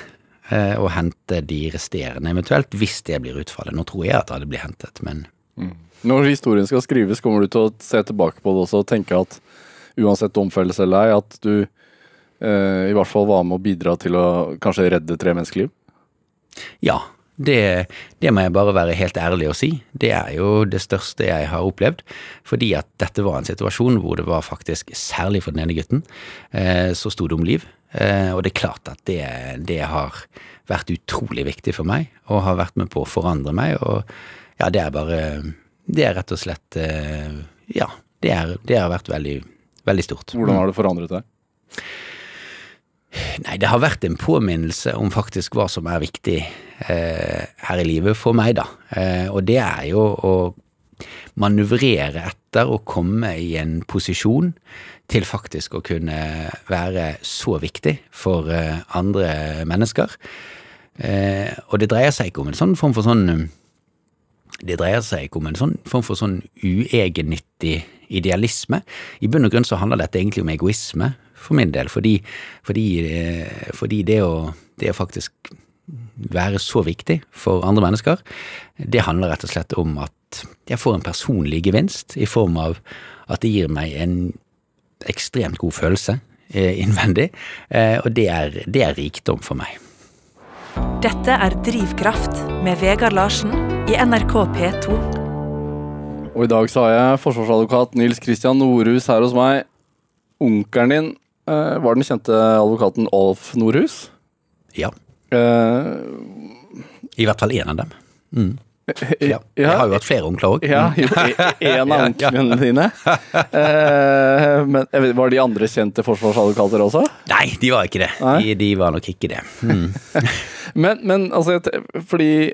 eh, å hente de resterende, eventuelt, hvis det blir utfallet. Nå tror jeg at det blir hentet, men mm. Når historien skal skrives, kommer du til å se tilbake på det også og tenke at uansett domfellelse eller ei, at du eh, i hvert fall var med å bidra til å kanskje redde tre menneskeliv? Ja, det, det, må jeg bare være helt ærlig og si. Det er jo det største jeg har opplevd. Fordi at dette var en situasjon hvor det var faktisk, særlig for den ene gutten, eh, så sto det om liv. Eh, og det er klart at det, det, har vært utrolig viktig for meg, og har vært med på å forandre meg. Og ja, det er bare det er rett og slett eh, Ja, det, er, det har vært veldig, veldig stort. Hvordan har det forandret deg? Nei, det har vært en påminnelse om faktisk hva som er viktig eh, her i livet for meg, da. Eh, og det er jo å manøvrere etter å komme i en posisjon til faktisk å kunne være så viktig for eh, andre mennesker. Eh, og det dreier seg ikke om en sånn form for sånn det dreier seg ikke om en sånn form for sånn uegennyttig idealisme. I bunn og grunn så handler dette egentlig om egoisme, for min del. Fordi, fordi, eh, fordi det, å, det å faktisk være så viktig for andre mennesker, det handler rett og slett om at jeg får en personlig gevinst i form av at det gir meg en ekstremt god følelse eh, innvendig, eh, og det er, det er rikdom for meg. Dette er Drivkraft med Vegard Larsen i NRK P2. Og i dag så har jeg forsvarsadvokat Nils Kristian Norhus her hos meg. Onkelen din var den kjente advokaten Alf Nordhus? Ja. Uh, I hvert fall én av dem. Mm. Ja. Jeg har jo hatt flere onkler òg. Ja, en av onklene dine. Uh, men Var de andre kjente forsvarsadvokater også? Nei, de var ikke det. De, de var nok ikke det. Mm. men, men altså, fordi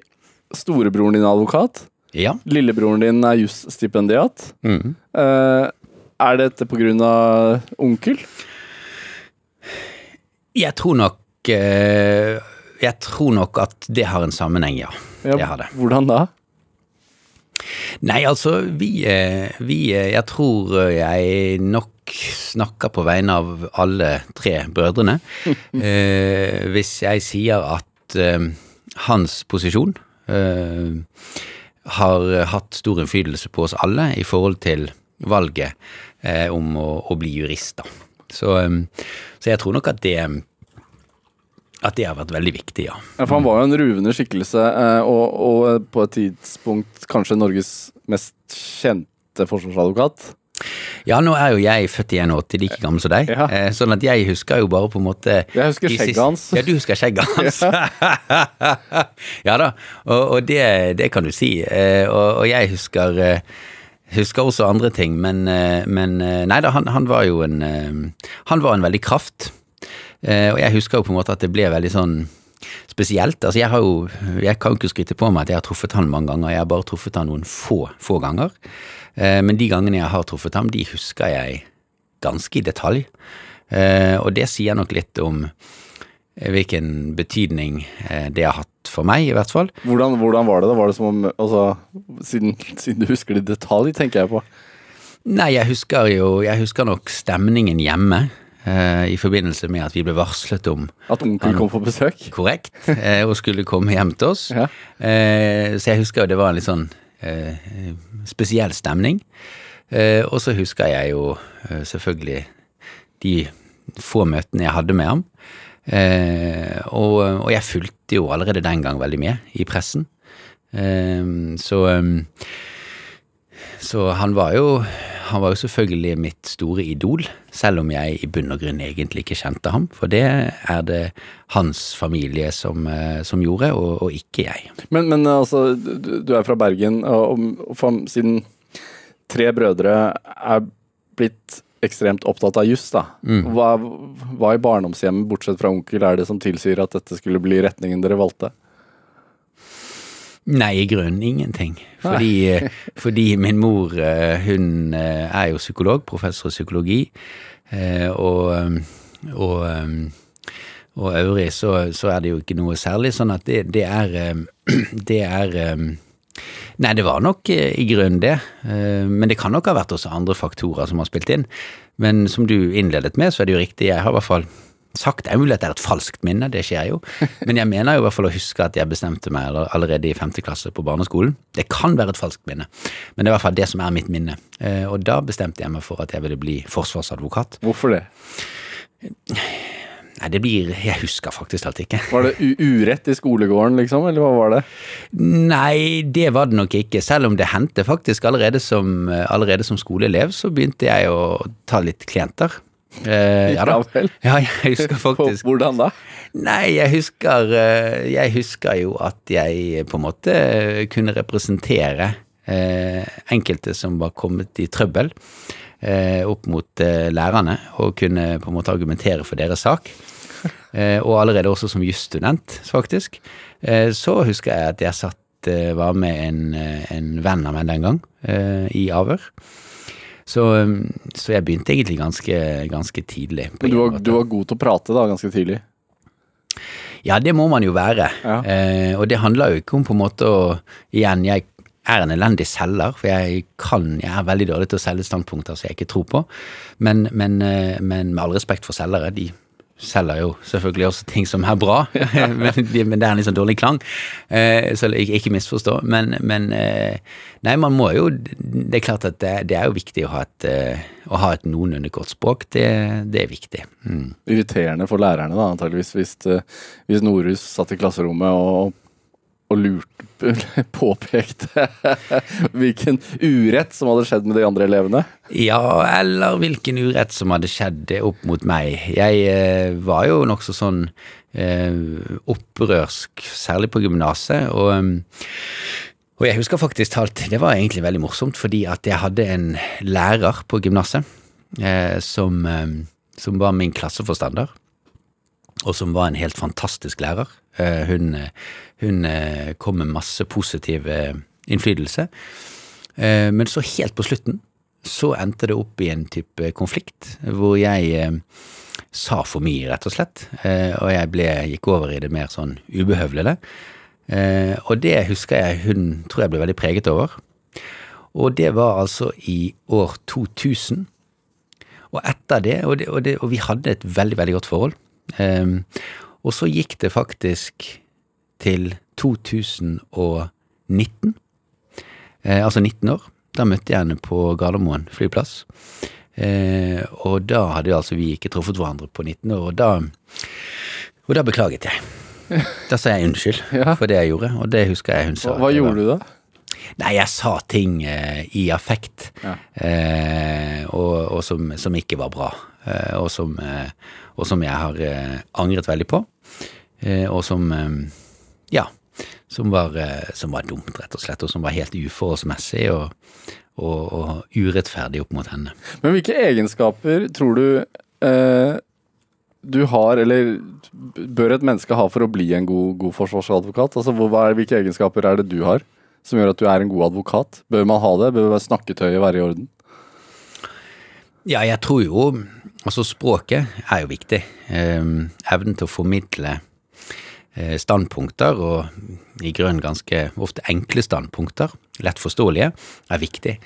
storebroren din er advokat. Ja. Lillebroren din er jusstipendiat. Mm. Er dette på grunn av onkel? Jeg tror nok uh, Jeg tror nok at det har en sammenheng, ja. ja det har det. Hvordan da? Nei, altså, vi, eh, vi Jeg tror jeg nok snakker på vegne av alle tre brødrene. eh, hvis jeg sier at eh, hans posisjon Eh, har hatt stor innflytelse på oss alle i forhold til valget eh, om å, å, bli jurist. Da. Så, eh, så, jeg tror nok at det at det har vært veldig viktig, ja. ja for han var jo en ruvende skikkelse, og, og på et tidspunkt kanskje Norges mest kjente forsvarsadvokat. Ja, nå er jo jeg født i 81, like gammel som deg. Ja. Eh, sånn at jeg husker jo bare på en måte Jeg husker skjegget hans. Ja, du husker skjegget hans. ja da, og, og det, det, kan du si. Eh, og, og, jeg husker eh, Husker også andre ting, men, men Nei da, han, han, var jo en Han var en veldig kraft. Og jeg husker jo på en måte at det ble veldig sånn spesielt. Altså, jeg har jo Jeg kan jo ikke skryte på meg at jeg har truffet han mange ganger, jeg har bare truffet han noen få, få ganger. Eh, men de gangene jeg har truffet ham, de husker jeg ganske i detalj. Eh, og det sier nok litt om eh, hvilken betydning eh, det har hatt for meg, i hvert fall. Hvordan, hvordan var det? da? Var det som om altså, siden, siden du husker det i detalj, tenker jeg på. Nei, jeg husker jo Jeg husker nok stemningen hjemme. Eh, I forbindelse med at vi ble varslet om At onkel kom på besøk. korrekt, eh, og skulle komme hjem til oss. Ja. Eh, så jeg husker jo det var en litt sånn spesiell stemning. Og så husker jeg jo selvfølgelig de få møtene jeg hadde med ham. Og, og jeg fulgte jo allerede den gang veldig med i pressen. Så så han var jo han var jo selvfølgelig mitt store idol, selv om jeg i bunn og grunn egentlig ikke kjente ham. For det er det hans familie som, eh, som gjorde, og, og ikke jeg. Men, men altså, du, du er fra Bergen, og, og siden tre brødre er blitt ekstremt opptatt av juss, da. Hva, hva i barndomshjemmet, bortsett fra onkel, er det som tilsier at dette skulle bli retningen dere valgte? Nei, i grunnen ingenting. Fordi, eh, fordi min mor, eh, hun eh, er jo psykolog, professor i psykologi, og, og, og øvrig så, så er det jo ikke noe særlig. Sånn at det, det er Det er Nei, det var nok i grunnen det. Men det kan nok ha vært også andre faktorer som har spilt inn. Men som du innledet med, så er det jo riktig. Jeg har i hvert fall sagt Det er mulig at det er et falskt minne, det skjer jo. Men jeg mener jo i hvert fall å huske at jeg bestemte meg allerede i femte klasse på barneskolen. Det kan være et falskt minne, men det er i hvert fall det som er mitt minne. Eh, Og da bestemte jeg meg for at jeg ville bli forsvarsadvokat. Hvorfor det? Nei, det blir Jeg husker faktisk alt ikke. Var det urett i skolegården, liksom, eller hva var det? Nei, det var det nok ikke. Selv om det hendte faktisk allerede som, allerede som skoleelev, så begynte jeg å ta litt klienter. Eh, ja da. Ja jeg husker faktisk. Hvordan da? Nei, jeg husker, eh, jeg husker jo at jeg på en måte kunne representere eh, enkelte som var kommet i trøbbel eh, opp mot eh, lærerne, og kunne på en måte argumentere for deres sak. Eh, og allerede også som jusstudent, faktisk. Eh, så husker jeg at jeg satt, eh, var med en, eh, en venn av meg den gang, eh, i avhør. Så, eh, så jeg begynte egentlig ganske, ganske tidlig. Men du var, du var god til å prate da, ganske tidlig. Ja, det må man jo være. Ja. Eh, og det handler jo ikke om på en måte å Igjen, jeg er en elendig selger, for jeg kan Jeg er veldig dårlig til å selge standpunkter som jeg ikke tror på. Men, men, eh, men med all respekt for selgere, de selger jo selvfølgelig også ting som er bra, men, men det er en litt sånn dårlig klang. Eh, så ikke, ikke misforstå. Men, men eh, Nei, man må jo Det er klart at det, det er jo viktig å ha et, eh, å ha et noenlunde godt språk. Det, det er viktig. Mm. Irriterende for lærerne, da, antageligvis, hvis, hvis Norhus satt i klasserommet og, og lurte Påpekte hvilken urett som hadde skjedd med de andre elevene. Ja, eller hvilken urett som hadde skjedd opp mot meg. Jeg eh, var jo nokså sånn eh, opprørsk, særlig på gymnaset, og, og jeg husker faktisk talt, det var egentlig veldig morsomt, fordi at jeg hadde en lærer på gymnaset eh, som, eh, som var min klasseforstander, og som var en helt fantastisk lærer. Eh, hun eh, hun eh, kom med masse positiv innflytelse. Men så helt på slutten så endte det opp i en type konflikt, hvor jeg sa for mye, rett og slett. Og jeg ble, gikk over i det mer sånn ubehøvlede. Eh, og det husker jeg hun tror jeg ble veldig preget over. Og det var altså i år 2000. Og etter det, og, det, og, det, og vi hadde et veldig, veldig godt forhold. Eh, og så gikk det faktisk til 2019. Eh, altså 19 år. Da møtte jeg henne på Gardermoen flyplass. Eh, og da hadde altså vi ikke truffet hverandre på 19 år, og da, og da beklaget jeg. Da sa jeg unnskyld Ja. for det jeg gjorde, og det husker jeg hun sa. Hva, gjorde du da? Nei, jeg sa ting eh, i affekt, Ja. eh, og, og som, som ikke var bra. Eh, og, som, eh, og som jeg har eh, angret veldig på. Og som ja, som var, som var dumt, rett og slett, og som var helt uforholdsmessig og, og, og urettferdig opp mot henne. Men hvilke egenskaper tror du eh, du har, eller bør et menneske ha for å bli en god, god forsvarsadvokat? Altså, hva Hvilke egenskaper er det du har som gjør at du er en god advokat? Bør man ha det? Bør snakketøyet være i orden? Ja, jeg tror jo Altså, språket er jo viktig. Eh, evnen til å formidle eh, standpunkter, og i grunn ganske ofte enkle standpunkter, lett forståelige, er viktig.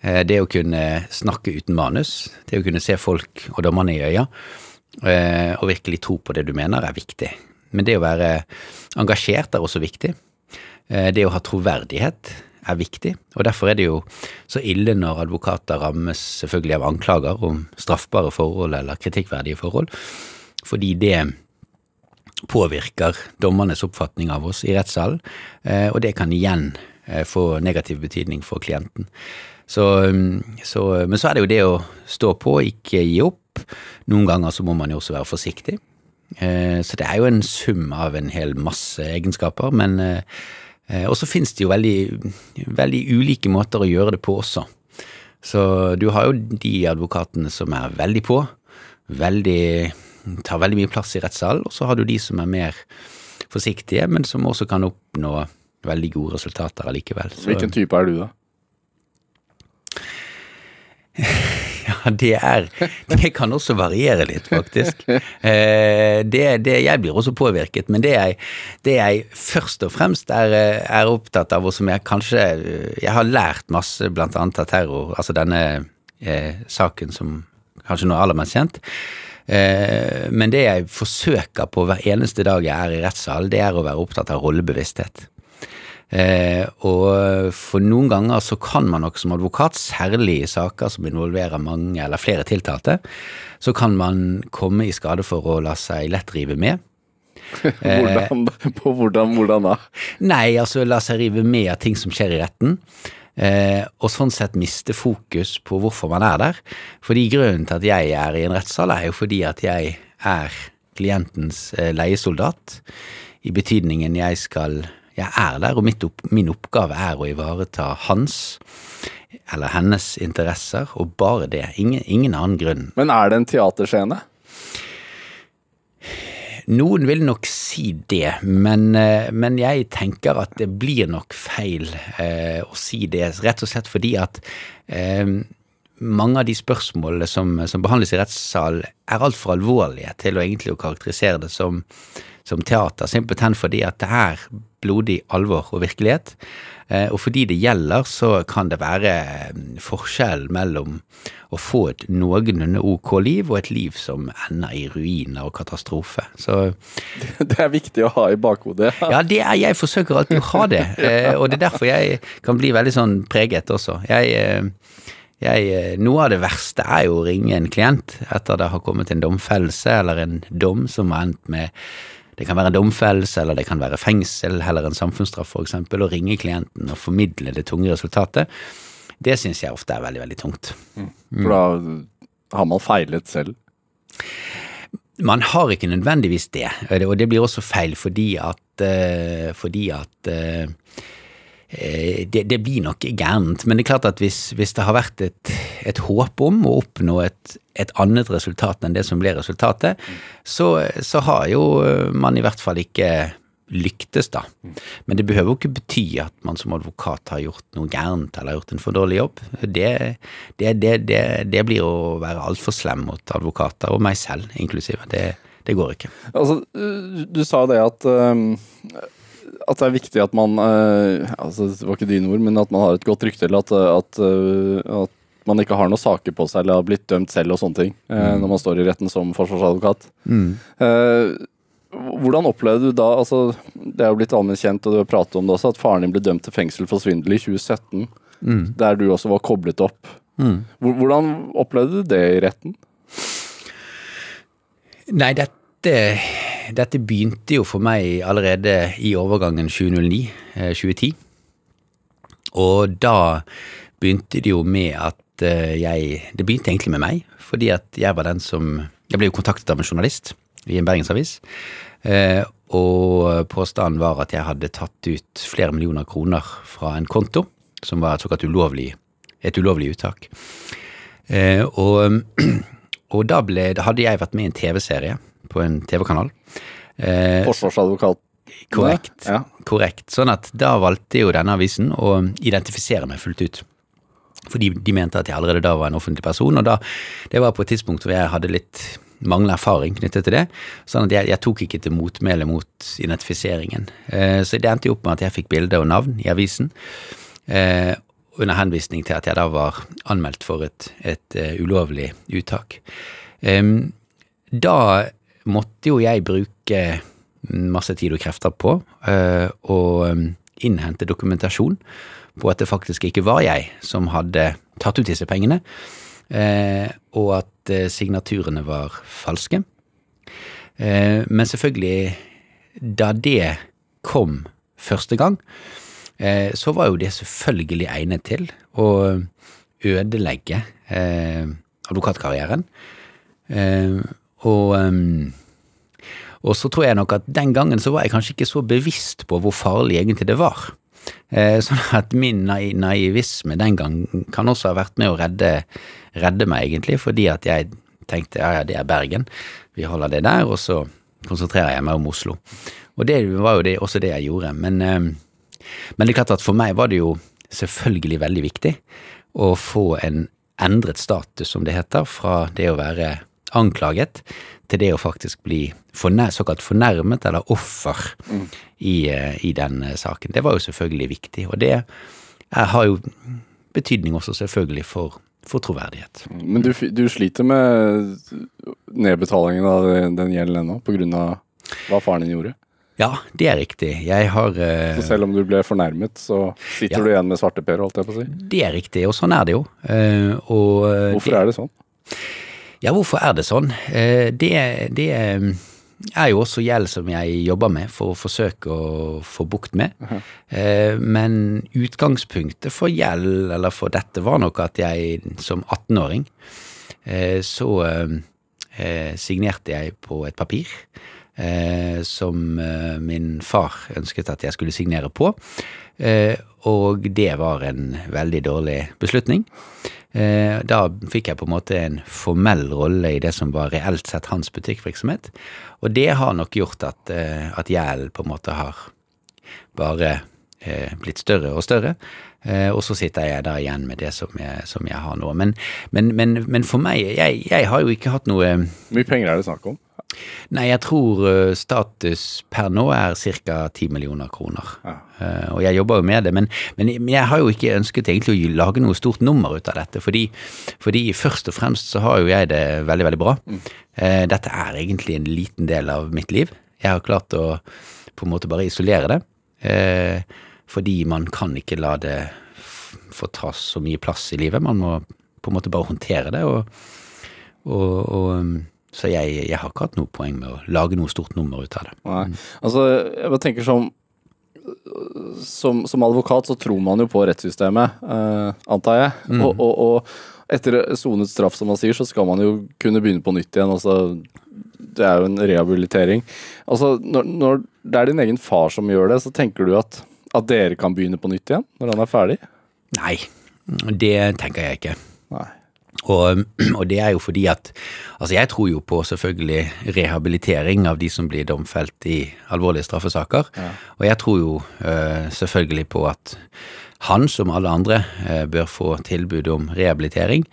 Eh, det å kunne snakke uten manus, det å kunne se folk og dommerne i øya, eh, og virkelig tro på det du mener, er viktig. Men det å være engasjert er også viktig. Det å ha troverdighet er viktig, og derfor er det jo så ille når advokater rammes selvfølgelig av anklager om straffbare forhold eller kritikkverdige forhold, fordi det påvirker dommernes oppfatning av oss i rettssalen, eh, og det kan igjen eh, få negativ betydning for klienten. Så, så, men så er det jo det å stå på, ikke gi opp. Noen ganger så må man jo også være forsiktig. Eh, så det er jo en sum av en hel masse egenskaper, men og så finnes det jo veldig, veldig ulike måter å gjøre det på også. Så du har jo de advokatene som er veldig på, veldig, tar veldig mye plass i rettssalen, og så har du de som er mer forsiktige, men som også kan oppnå veldig gode resultater allikevel. Så, Hvilken type er du, da? Det er Det kan også variere litt, faktisk. Eh, det, det, jeg blir også påvirket, men det jeg, det jeg først og fremst er, er, opptatt av, og som jeg kanskje Jeg har lært masse, blant annet av terror, altså denne eh, saken som kanskje nå er aller mest kjent. Eh, men det jeg forsøker på hver eneste dag jeg er i rettssal, det er å være opptatt av rollebevissthet. Eh, og for noen ganger så kan man nok som advokat, særlig i saker som involverer mange eller flere tiltalte, så kan man komme i skade for å la seg lett rive med. hvordan, på hvordan, hvordan da? Nei, altså la seg rive med av ting som skjer i retten. Eh, og sånn sett miste fokus på hvorfor man er der. Fordi grunnen til at jeg er i en rettssal, er jo fordi at jeg er klientens eh, leiesoldat. I betydningen jeg skal jeg er der, og opp, min oppgave er å ivareta hans eller hennes interesser, og bare det. Ingen, ingen annen grunn. Men er det en teaterscene? Noen vil nok si det, men, eh, men, jeg tenker at det blir nok feil eh, å si det, rett og slett fordi at eh, mange av de spørsmålene som, som behandles i rettssal, er altfor alvorlige til å egentlig å karakterisere det som, som teater, simpelthen fordi at det er blodig alvor og virkelighet. Eh, og fordi det gjelder, så kan det være mm, forskjell mellom å få et noenlunde ok liv og et liv som ender i ruiner og katastrofe. Så Det er viktig å ha i bakhodet. Ja, det er, jeg forsøker alltid å ha det. Eh, og det er derfor jeg kan bli veldig sånn preget også. Jeg, eh, jeg, noe av det verste er jo å ringe en klient etter det har kommet en domfellelse eller en dom som har endt med det kan være en domfellelse, eller det kan være fengsel, heller en samfunnsstraff f.eks., å ringe klienten og formidle det tunge resultatet. Det syns jeg ofte er veldig, veldig tungt. Mm. For da har man feilet selv? Man har ikke nødvendigvis det, og det blir også feil fordi at, uh, fordi at uh, det, det, blir nok gærent, men det er klart at hvis, hvis det har vært et, et håp om å oppnå et, et, annet resultat enn det som ble resultatet, så, så, har jo man i hvert fall ikke lyktes, da. Men det behøver jo ikke bety at man som advokat har gjort noe gærent eller gjort en for dårlig jobb. Det, det, det, det blir å være altfor slem mot advokater, og meg selv inklusive. Det, går ikke. Altså, du sa det at um at det er viktig at man uh, altså Det var ikke dine ord, men at man har et godt rykte, eller at, at, uh, at, man ikke har noen saker på seg eller har blitt dømt selv og sånne ting mm. når man står i retten som forsvarsadvokat. Mm. hvordan opplevde du da altså Det er jo blitt allment kjent, og du har pratet om det også, at faren din ble dømt til fengsel for svindel i 2017. Mm. Der du også var koblet opp. Mm. Hvordan opplevde du det i retten? Nei, dette dette begynte jo for meg allerede i overgangen 2009-2010. Eh, og da begynte det jo med at eh, jeg Det begynte egentlig med meg, fordi at jeg var den som Jeg ble jo kontaktet av en journalist i en bergensavis. Eh, og påstanden var at jeg hadde tatt ut flere millioner kroner fra en konto, som var et såkalt ulovlig, et ulovlig uttak. Og, og da, ble, da hadde jeg vært med i en TV-serie på en TV-kanal. Eh, Forsvarsadvokat. korrekt. Ja. Korrekt. Sånn at da valgte jo denne avisen å identifisere meg fullt ut. Fordi de mente at jeg allerede da var en offentlig person, og da, det var på et tidspunkt hvor jeg hadde litt manglende erfaring knyttet til det. Sånn at jeg, jeg tok ikke til motmæle mot identifiseringen. Eh, så det endte jo opp med at jeg fikk bilde og navn i avisen. Eh, under henvisning til at jeg da var anmeldt for et, et uh, ulovlig uttak. Em, da måtte jo jeg bruke masse tid og krefter på eh, å innhente dokumentasjon på at det faktisk ikke var jeg som hadde tatt ut disse pengene, eh, og at eh, signaturene var falske. Men selvfølgelig, da det kom første gang, så var jo det selvfølgelig egnet til å ødelegge advokatkarrieren. Og, em, og så tror jeg nok at den gangen så var jeg kanskje ikke så bevisst på hvor farlig egentlig det var. Eh, sånn at min nai naivisme den gang kan også ha vært med å redde, redde meg, egentlig, fordi at jeg tenkte ja, ja, det er Bergen, vi holder det der, og så konsentrerer jeg meg om Oslo. Og det var jo det, også det jeg gjorde. Men, eh, men det er klart at for meg var det jo selvfølgelig veldig viktig å få en endret status, som det heter, fra det å være anklaget til det å faktisk bli fornær, såkalt fornærmet eller offer i, eh, i den eh, saken. Det var jo selvfølgelig viktig, og det er, har jo betydning også selvfølgelig for, for troverdighet. Men du, du sliter med nedbetalingen av den- den gjelden ennå, av hva faren din gjorde? Ja, det er riktig. Jeg har uh, Så selv om du ble fornærmet, så sitter Ja. du igjen med svarteper, holdt jeg på å si? Det er riktig, og sånn er det jo. Uh, og Hvorfor Hvorfor er det sånn? Ja, hvorfor er det sånn? Eh, Det, det er jo også gjeld som jeg jobber med for å forsøke å få bukt med. Eh, Men utgangspunktet for gjeld, eller for dette, var nok at jeg som 18-åring eh, så eh, eh, signerte jeg på et papir eh, som eh, min far ønsket at jeg skulle signere på. Og det var en veldig dårlig beslutning. Eh, Da fikk jeg på en måte en formell rolle i det som var reelt sett hans butikkvirksomhet. Og det har nok gjort at, eh, at gjelden på en måte har bare eh, blitt større og større. Og så sitter jeg da igjen med det som jeg, som jeg har nå. Men, men, men, men for meg, jeg, jeg har jo ikke hatt noe Hvor mye penger er det snakk om? Nei, jeg tror eh, status per nå er ca. 10 millioner kroner. Ja. Uh, og jeg jobber jo med det, men, men jeg har jo ikke ønsket egentlig å lage noe stort nummer ut av dette, fordi, fordi først og fremst så har jo jeg det veldig, veldig bra. Eh, dette er egentlig en liten del av mitt liv. Jeg har klart å på en måte bare isolere det, Uh, fordi man kan ikke la det få ta så mye plass i livet. Man må på en måte bare håndtere det, og, og, og um, så jeg, jeg har ikke hatt noe poeng med å lage noe stort nummer ut av det. Nei. Altså, jeg bare tenker som som, som advokat så tror man jo på rettssystemet, eh, antar jeg. Og, og, og etter sonet straff, som man sier, så skal man jo kunne begynne på nytt igjen. Altså, det er jo en rehabilitering. Altså, når, når det er din egen far som gjør det, så tenker du at, at dere kan begynne på nytt igjen når han er ferdig? Nei, det tenker jeg ikke. Nei. Og, og det er jo fordi at Altså, jeg tror jo på selvfølgelig rehabilitering av de som blir domfelt i alvorlige straffesaker. Og jeg tror jo eh, selvfølgelig på at han, som alle andre, eh, bør få tilbud om rehabilitering.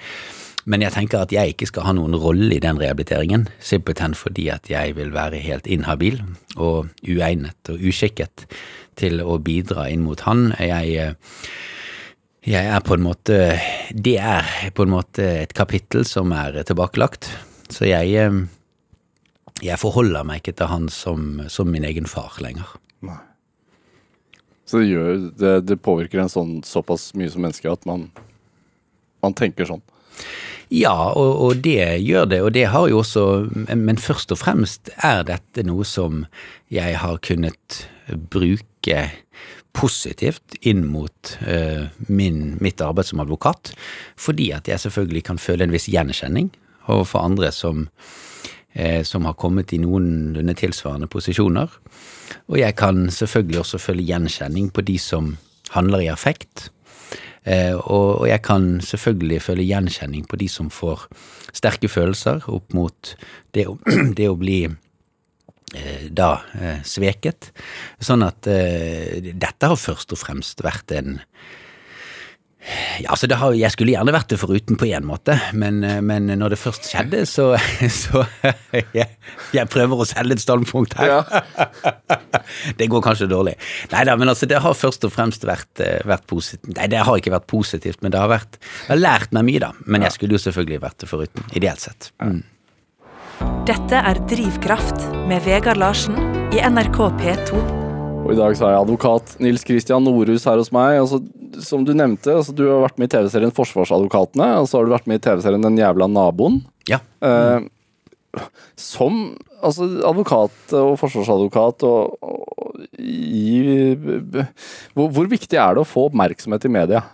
Men jeg tenker at jeg ikke skal ha noen rolle i den rehabiliteringen, simpelthen fordi at jeg vil være helt inhabil og uegnet og uskikket til å bidra inn mot han. Jeg eh, jeg er på en måte Det er på en måte et kapittel som er tilbakelagt. Så jeg eh, Jeg forholder meg ikke til han som, som min egen far lenger. Nei. Så det, gjør, det, det påvirker en sånn såpass mye som menneske at man, man tenker sånn. Ja, og, og det gjør det, og det har jo også men, men først og fremst er dette noe som jeg har kunnet bruke positivt inn mot eh, min, mitt arbeid som advokat, fordi at jeg selvfølgelig kan føle en viss gjenkjenning overfor andre som, eh, som har kommet i noenlunde tilsvarende posisjoner. Og jeg kan selvfølgelig også føle gjenkjenning på de som handler i affekt, Eh, og, og jeg kan selvfølgelig føle gjenkjenning på de som får sterke følelser opp mot det å, det å bli da eh, sveket. Sånn at eh, dette har først og fremst vært en ja, altså det har, Jeg skulle gjerne vært det foruten på én måte, men, eh, men når det først skjedde, så, så jeg, jeg prøver å selge et standpunkt her. det går kanskje dårlig. Nei da, men altså det har først og fremst vært, eh, vært positivt. Nei, det har ikke vært positivt, men det har vært Jeg har lært meg mye, da. Men jeg skulle jo selvfølgelig vært det foruten, ideelt sett. Mm. Dette er Drivkraft med Vegard Larsen i NRK P2. Og i dag så har jeg advokat Nils Kristian Norhus her hos meg. Altså, som du nevnte, altså, du har vært med i TV-serien Forsvarsadvokatene, og så har du vært med i TV-serien Den jævla naboen. Ja. Eh, som altså, advokat og forsvarsadvokat og, og i, hvor, hvor viktig er det å få oppmerksomhet i media?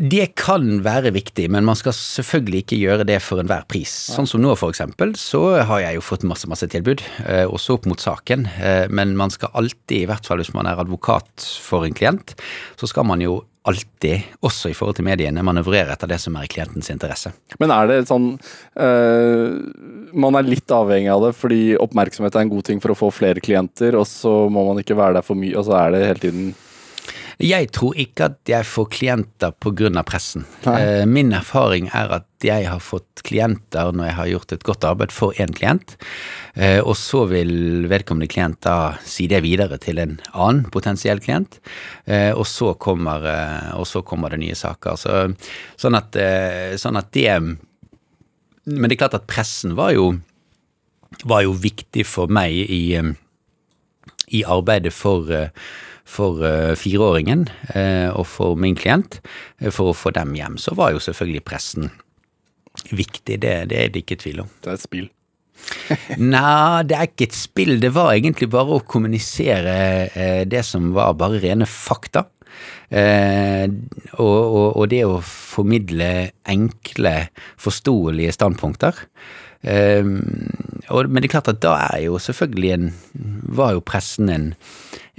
Det kan være viktig, men man skal selvfølgelig ikke gjøre det for enhver pris. Sånn som nå, for eksempel, så har jeg jo fått masse, masse tilbud, eh, også opp mot saken. Eh, men man skal alltid, i hvert fall hvis man er advokat for en klient, så skal man jo alltid, også i forhold til mediene, manøvrere etter det som er i klientens interesse. Men er det sånn øh, Man er litt avhengig av det fordi oppmerksomhet er en god ting for å få flere klienter, og så må man ikke være der for mye, og så er det hele tiden Jeg tror ikke at jeg får klienter pga. pressen. Nei. Eh, Min erfaring er at jeg har fått klienter når jeg har gjort et godt arbeid for én klient, eh, og så vil vedkommende klient da si det videre til en annen potensiell klient, eh, og så kommer, og så kommer det nye saker. Så, sånn, at, sånn at det Men det er klart at pressen var jo, var jo viktig for meg i i arbeidet for, for eh, fireåringen eh, og for min klient, eh, for å få dem hjem, så var jo selvfølgelig pressen viktig. Det, det er det ikke tvil om. Det er et spill. Nei, det er ikke et spill. Det var egentlig bare å kommunisere det som var bare rene fakta. Eh, og, og, og det å formidle enkle, forståelige standpunkter. Eh, og, men det er klart at da er jo selvfølgelig en Var jo pressen en,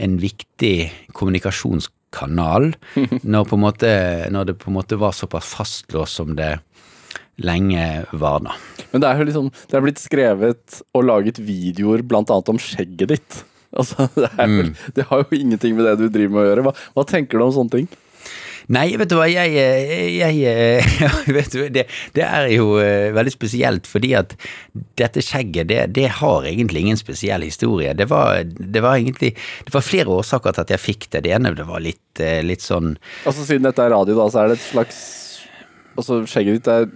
en viktig kommunikasjonskanal når, på en måte, når det på en måte var såpass fastlåst som det lenge var, da. Men det er jo liksom Det er blitt skrevet og laget videoer blant annet om skjegget ditt. Altså, det, vel- det har jo ingenting med det du driver med å gjøre. Hva, hva tenker du om sånne ting? Nei, vet du hva, jeg, jeg, jeg vet du, det, det er jo eh, veldig spesielt, fordi at dette skjegget, det, det har egentlig ingen spesiell historie. Det var, det var egentlig Det var flere årsaker til at jeg fikk det. Det ene det var litt, eh, litt sånn Altså Siden dette er radio, da, så er det et slags Altså, skjegget ditt er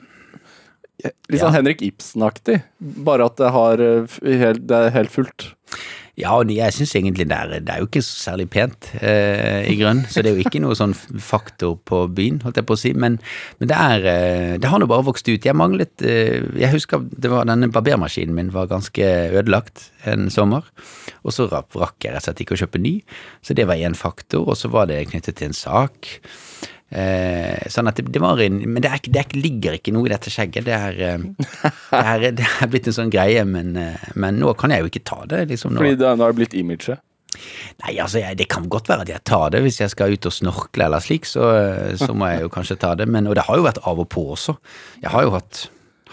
litt sånn Ja. Henrik Ibsen-aktig. Bare at det, har eh, det er helt fullt. Ja, og jeg syns egentlig det er, det er jo ikke særlig pent, eh, i grunn. Så det er jo ikke noe sånn faktor på byen, holdt jeg på å si. Men, men det er eh, Det har nå bare vokst ut. Jeg manglet eh, Jeg husker det var denne barbermaskinen min var ganske ødelagt en sommer. Og så rakk jeg rett og slett ikke å kjøpe ny. Så det var én faktor. Og så var det knyttet til en sak. Eh, sånn at det, det var en Men det, er, det er, ligger ikke noe i dette skjegget. Det er, eh, det er, det er blitt en sånn greie, men, eh, men nå kan jeg jo ikke ta det. liksom nå. Fordi det, nå har det blitt imaget. Nei, altså, jeg, det kan godt være at jeg tar det hvis jeg skal ut og snorkle eller slik, så, så må jeg jo kanskje ta det. Men, og det har jo vært av og på også. Jeg har jo hatt,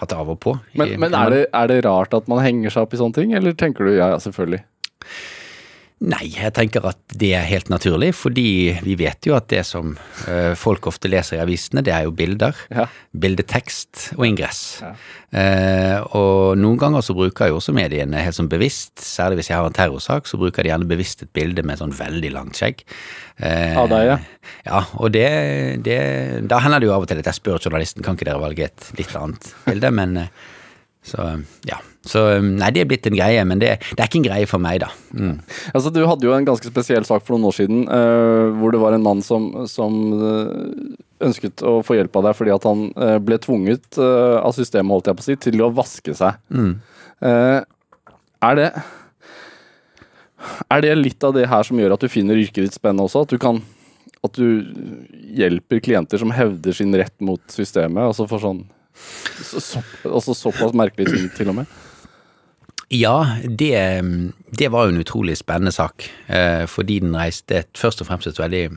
hatt av og på. i- Men, men er, det, er det rart at man henger seg opp i sånne ting, eller tenker du ja, ja, selvfølgelig? Nei, jeg tenker at det er helt naturlig, fordi vi vet jo at det som eh, folk ofte leser i avisene, det er jo bilder. Ja. Bildetekst og ingress. Ja. Eh, og noen ganger så bruker jo også mediene helt sånn bevisst, særlig hvis jeg har en terrorsak, så bruker de gjerne bevisst et bilde med sånn veldig langt skjegg. Eh, Av deg, ja. Ja, og det, det Da hender det jo av og til at jeg spør journalisten kan ikke dere velge et litt annet bilde, men eh, så ja. Så nei, det er blitt en greie, men det, det er ikke en greie for meg, da. Mm. Altså, Du hadde jo en ganske spesiell sak for noen år siden, uh, hvor det var en mann som, som eh, ønsket å få hjelp av deg fordi at han uh, ble tvunget uh, av systemet holdt jeg på å si, til å vaske seg. Mm. Er det Er det litt av det her som gjør at du finner yrket ditt spennende også? At du kan At du hjelper klienter som hevder sin rett mot systemet, altså for sånn så, så, altså såpass merkelige ting, til og med? Ja, det, det var jo en utrolig spennende sak, eh, fordi den reiste et, først og fremst et veldig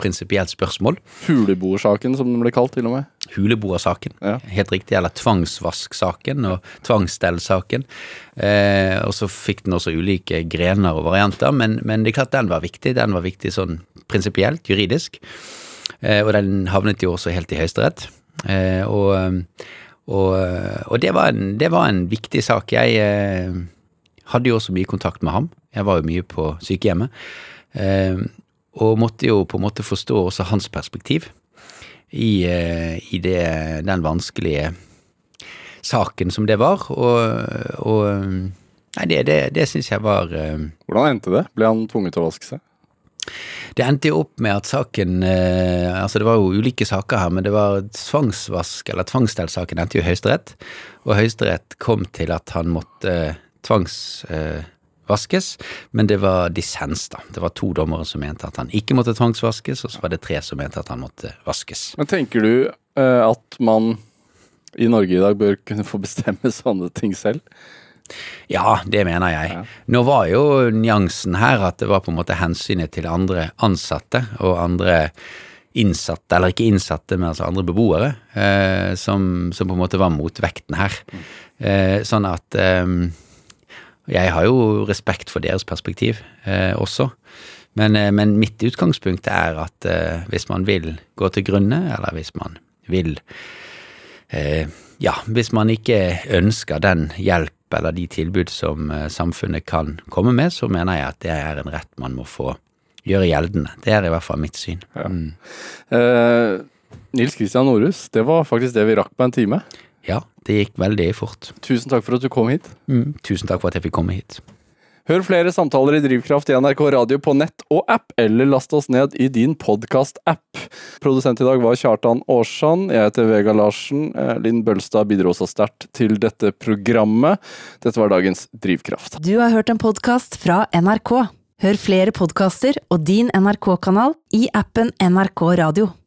prinsipielt spørsmål. Huleboersaken, som den ble kalt, til og med. Huleboersaken, Ja. helt riktig, eller tvangsvasksaken og tvangsstellsaken. Eh, og så fikk den også ulike grener og varianter, men, men det er klart den var viktig. Den var viktig sånn prinsipielt, juridisk. Eh, og den havnet jo også helt i Høyesterett. Eh, og, og, og det, var en, det var en viktig sak. Jeg eh, hadde jo også mye kontakt med ham. Jeg var jo mye på sykehjemmet. Eh, og måtte jo på en måte forstå også hans perspektiv i, eh, i det, den vanskelige saken som det var. Og, og Nei, det, det, det syns jeg var eh, Hvordan endte det? Ble han tvunget til å vaske seg? Det endte jo opp med at saken eh, Altså, det var jo ulike saker her, men det var tvangsvask, eller tvangsstellsaken endte jo i Høyesterett. Og Høyesterett kom til at han måtte tvangsvaskes, men det var dissens, da. Det var to dommere som mente at han ikke måtte tvangsvaskes, og så var det tre som mente at han måtte vaskes. Men tenker du eh, at man i Norge i dag bør kunne få bestemme sånne ting selv? Ja, det mener jeg. Ja. Nå var jo nyansen her at det var på en måte hensynet til andre ansatte og andre innsatte, eller ikke innsatte, men altså andre beboere, eh, som, som på en måte var motvekten her. Eh, sånn at eh, Jeg har jo respekt for deres perspektiv eh, også. Men, eh, men mitt utgangspunkt er at eh, hvis man vil gå til grunne, eller hvis man vil eh, ja, hvis man ikke ønsker den hjelp eller de tilbud som eh, samfunnet kan komme med, så mener jeg at det er en rett man må få gjøre gjeldende. Det er i hvert fall mitt syn. Ja. Mm. Eh, Nils Kristian Norhus, det var faktisk det vi rakk på en time. Ja, det gikk veldig fort. Tusen takk for at du kom hit. Mm. Tusen takk for at jeg fikk komme hit. Hør flere samtaler i Drivkraft i NRK Radio på nett og app, eller last oss ned i din podkast-app. Produsent i dag var Kjartan Aarsand. Jeg heter Vega Larsen. Eh, Linn Bølstad bidro også sterkt til dette programmet. Dette var dagens Drivkraft. Du har hørt en podkast fra NRK. Hør flere podkaster og din NRK-kanal i appen NRK Radio.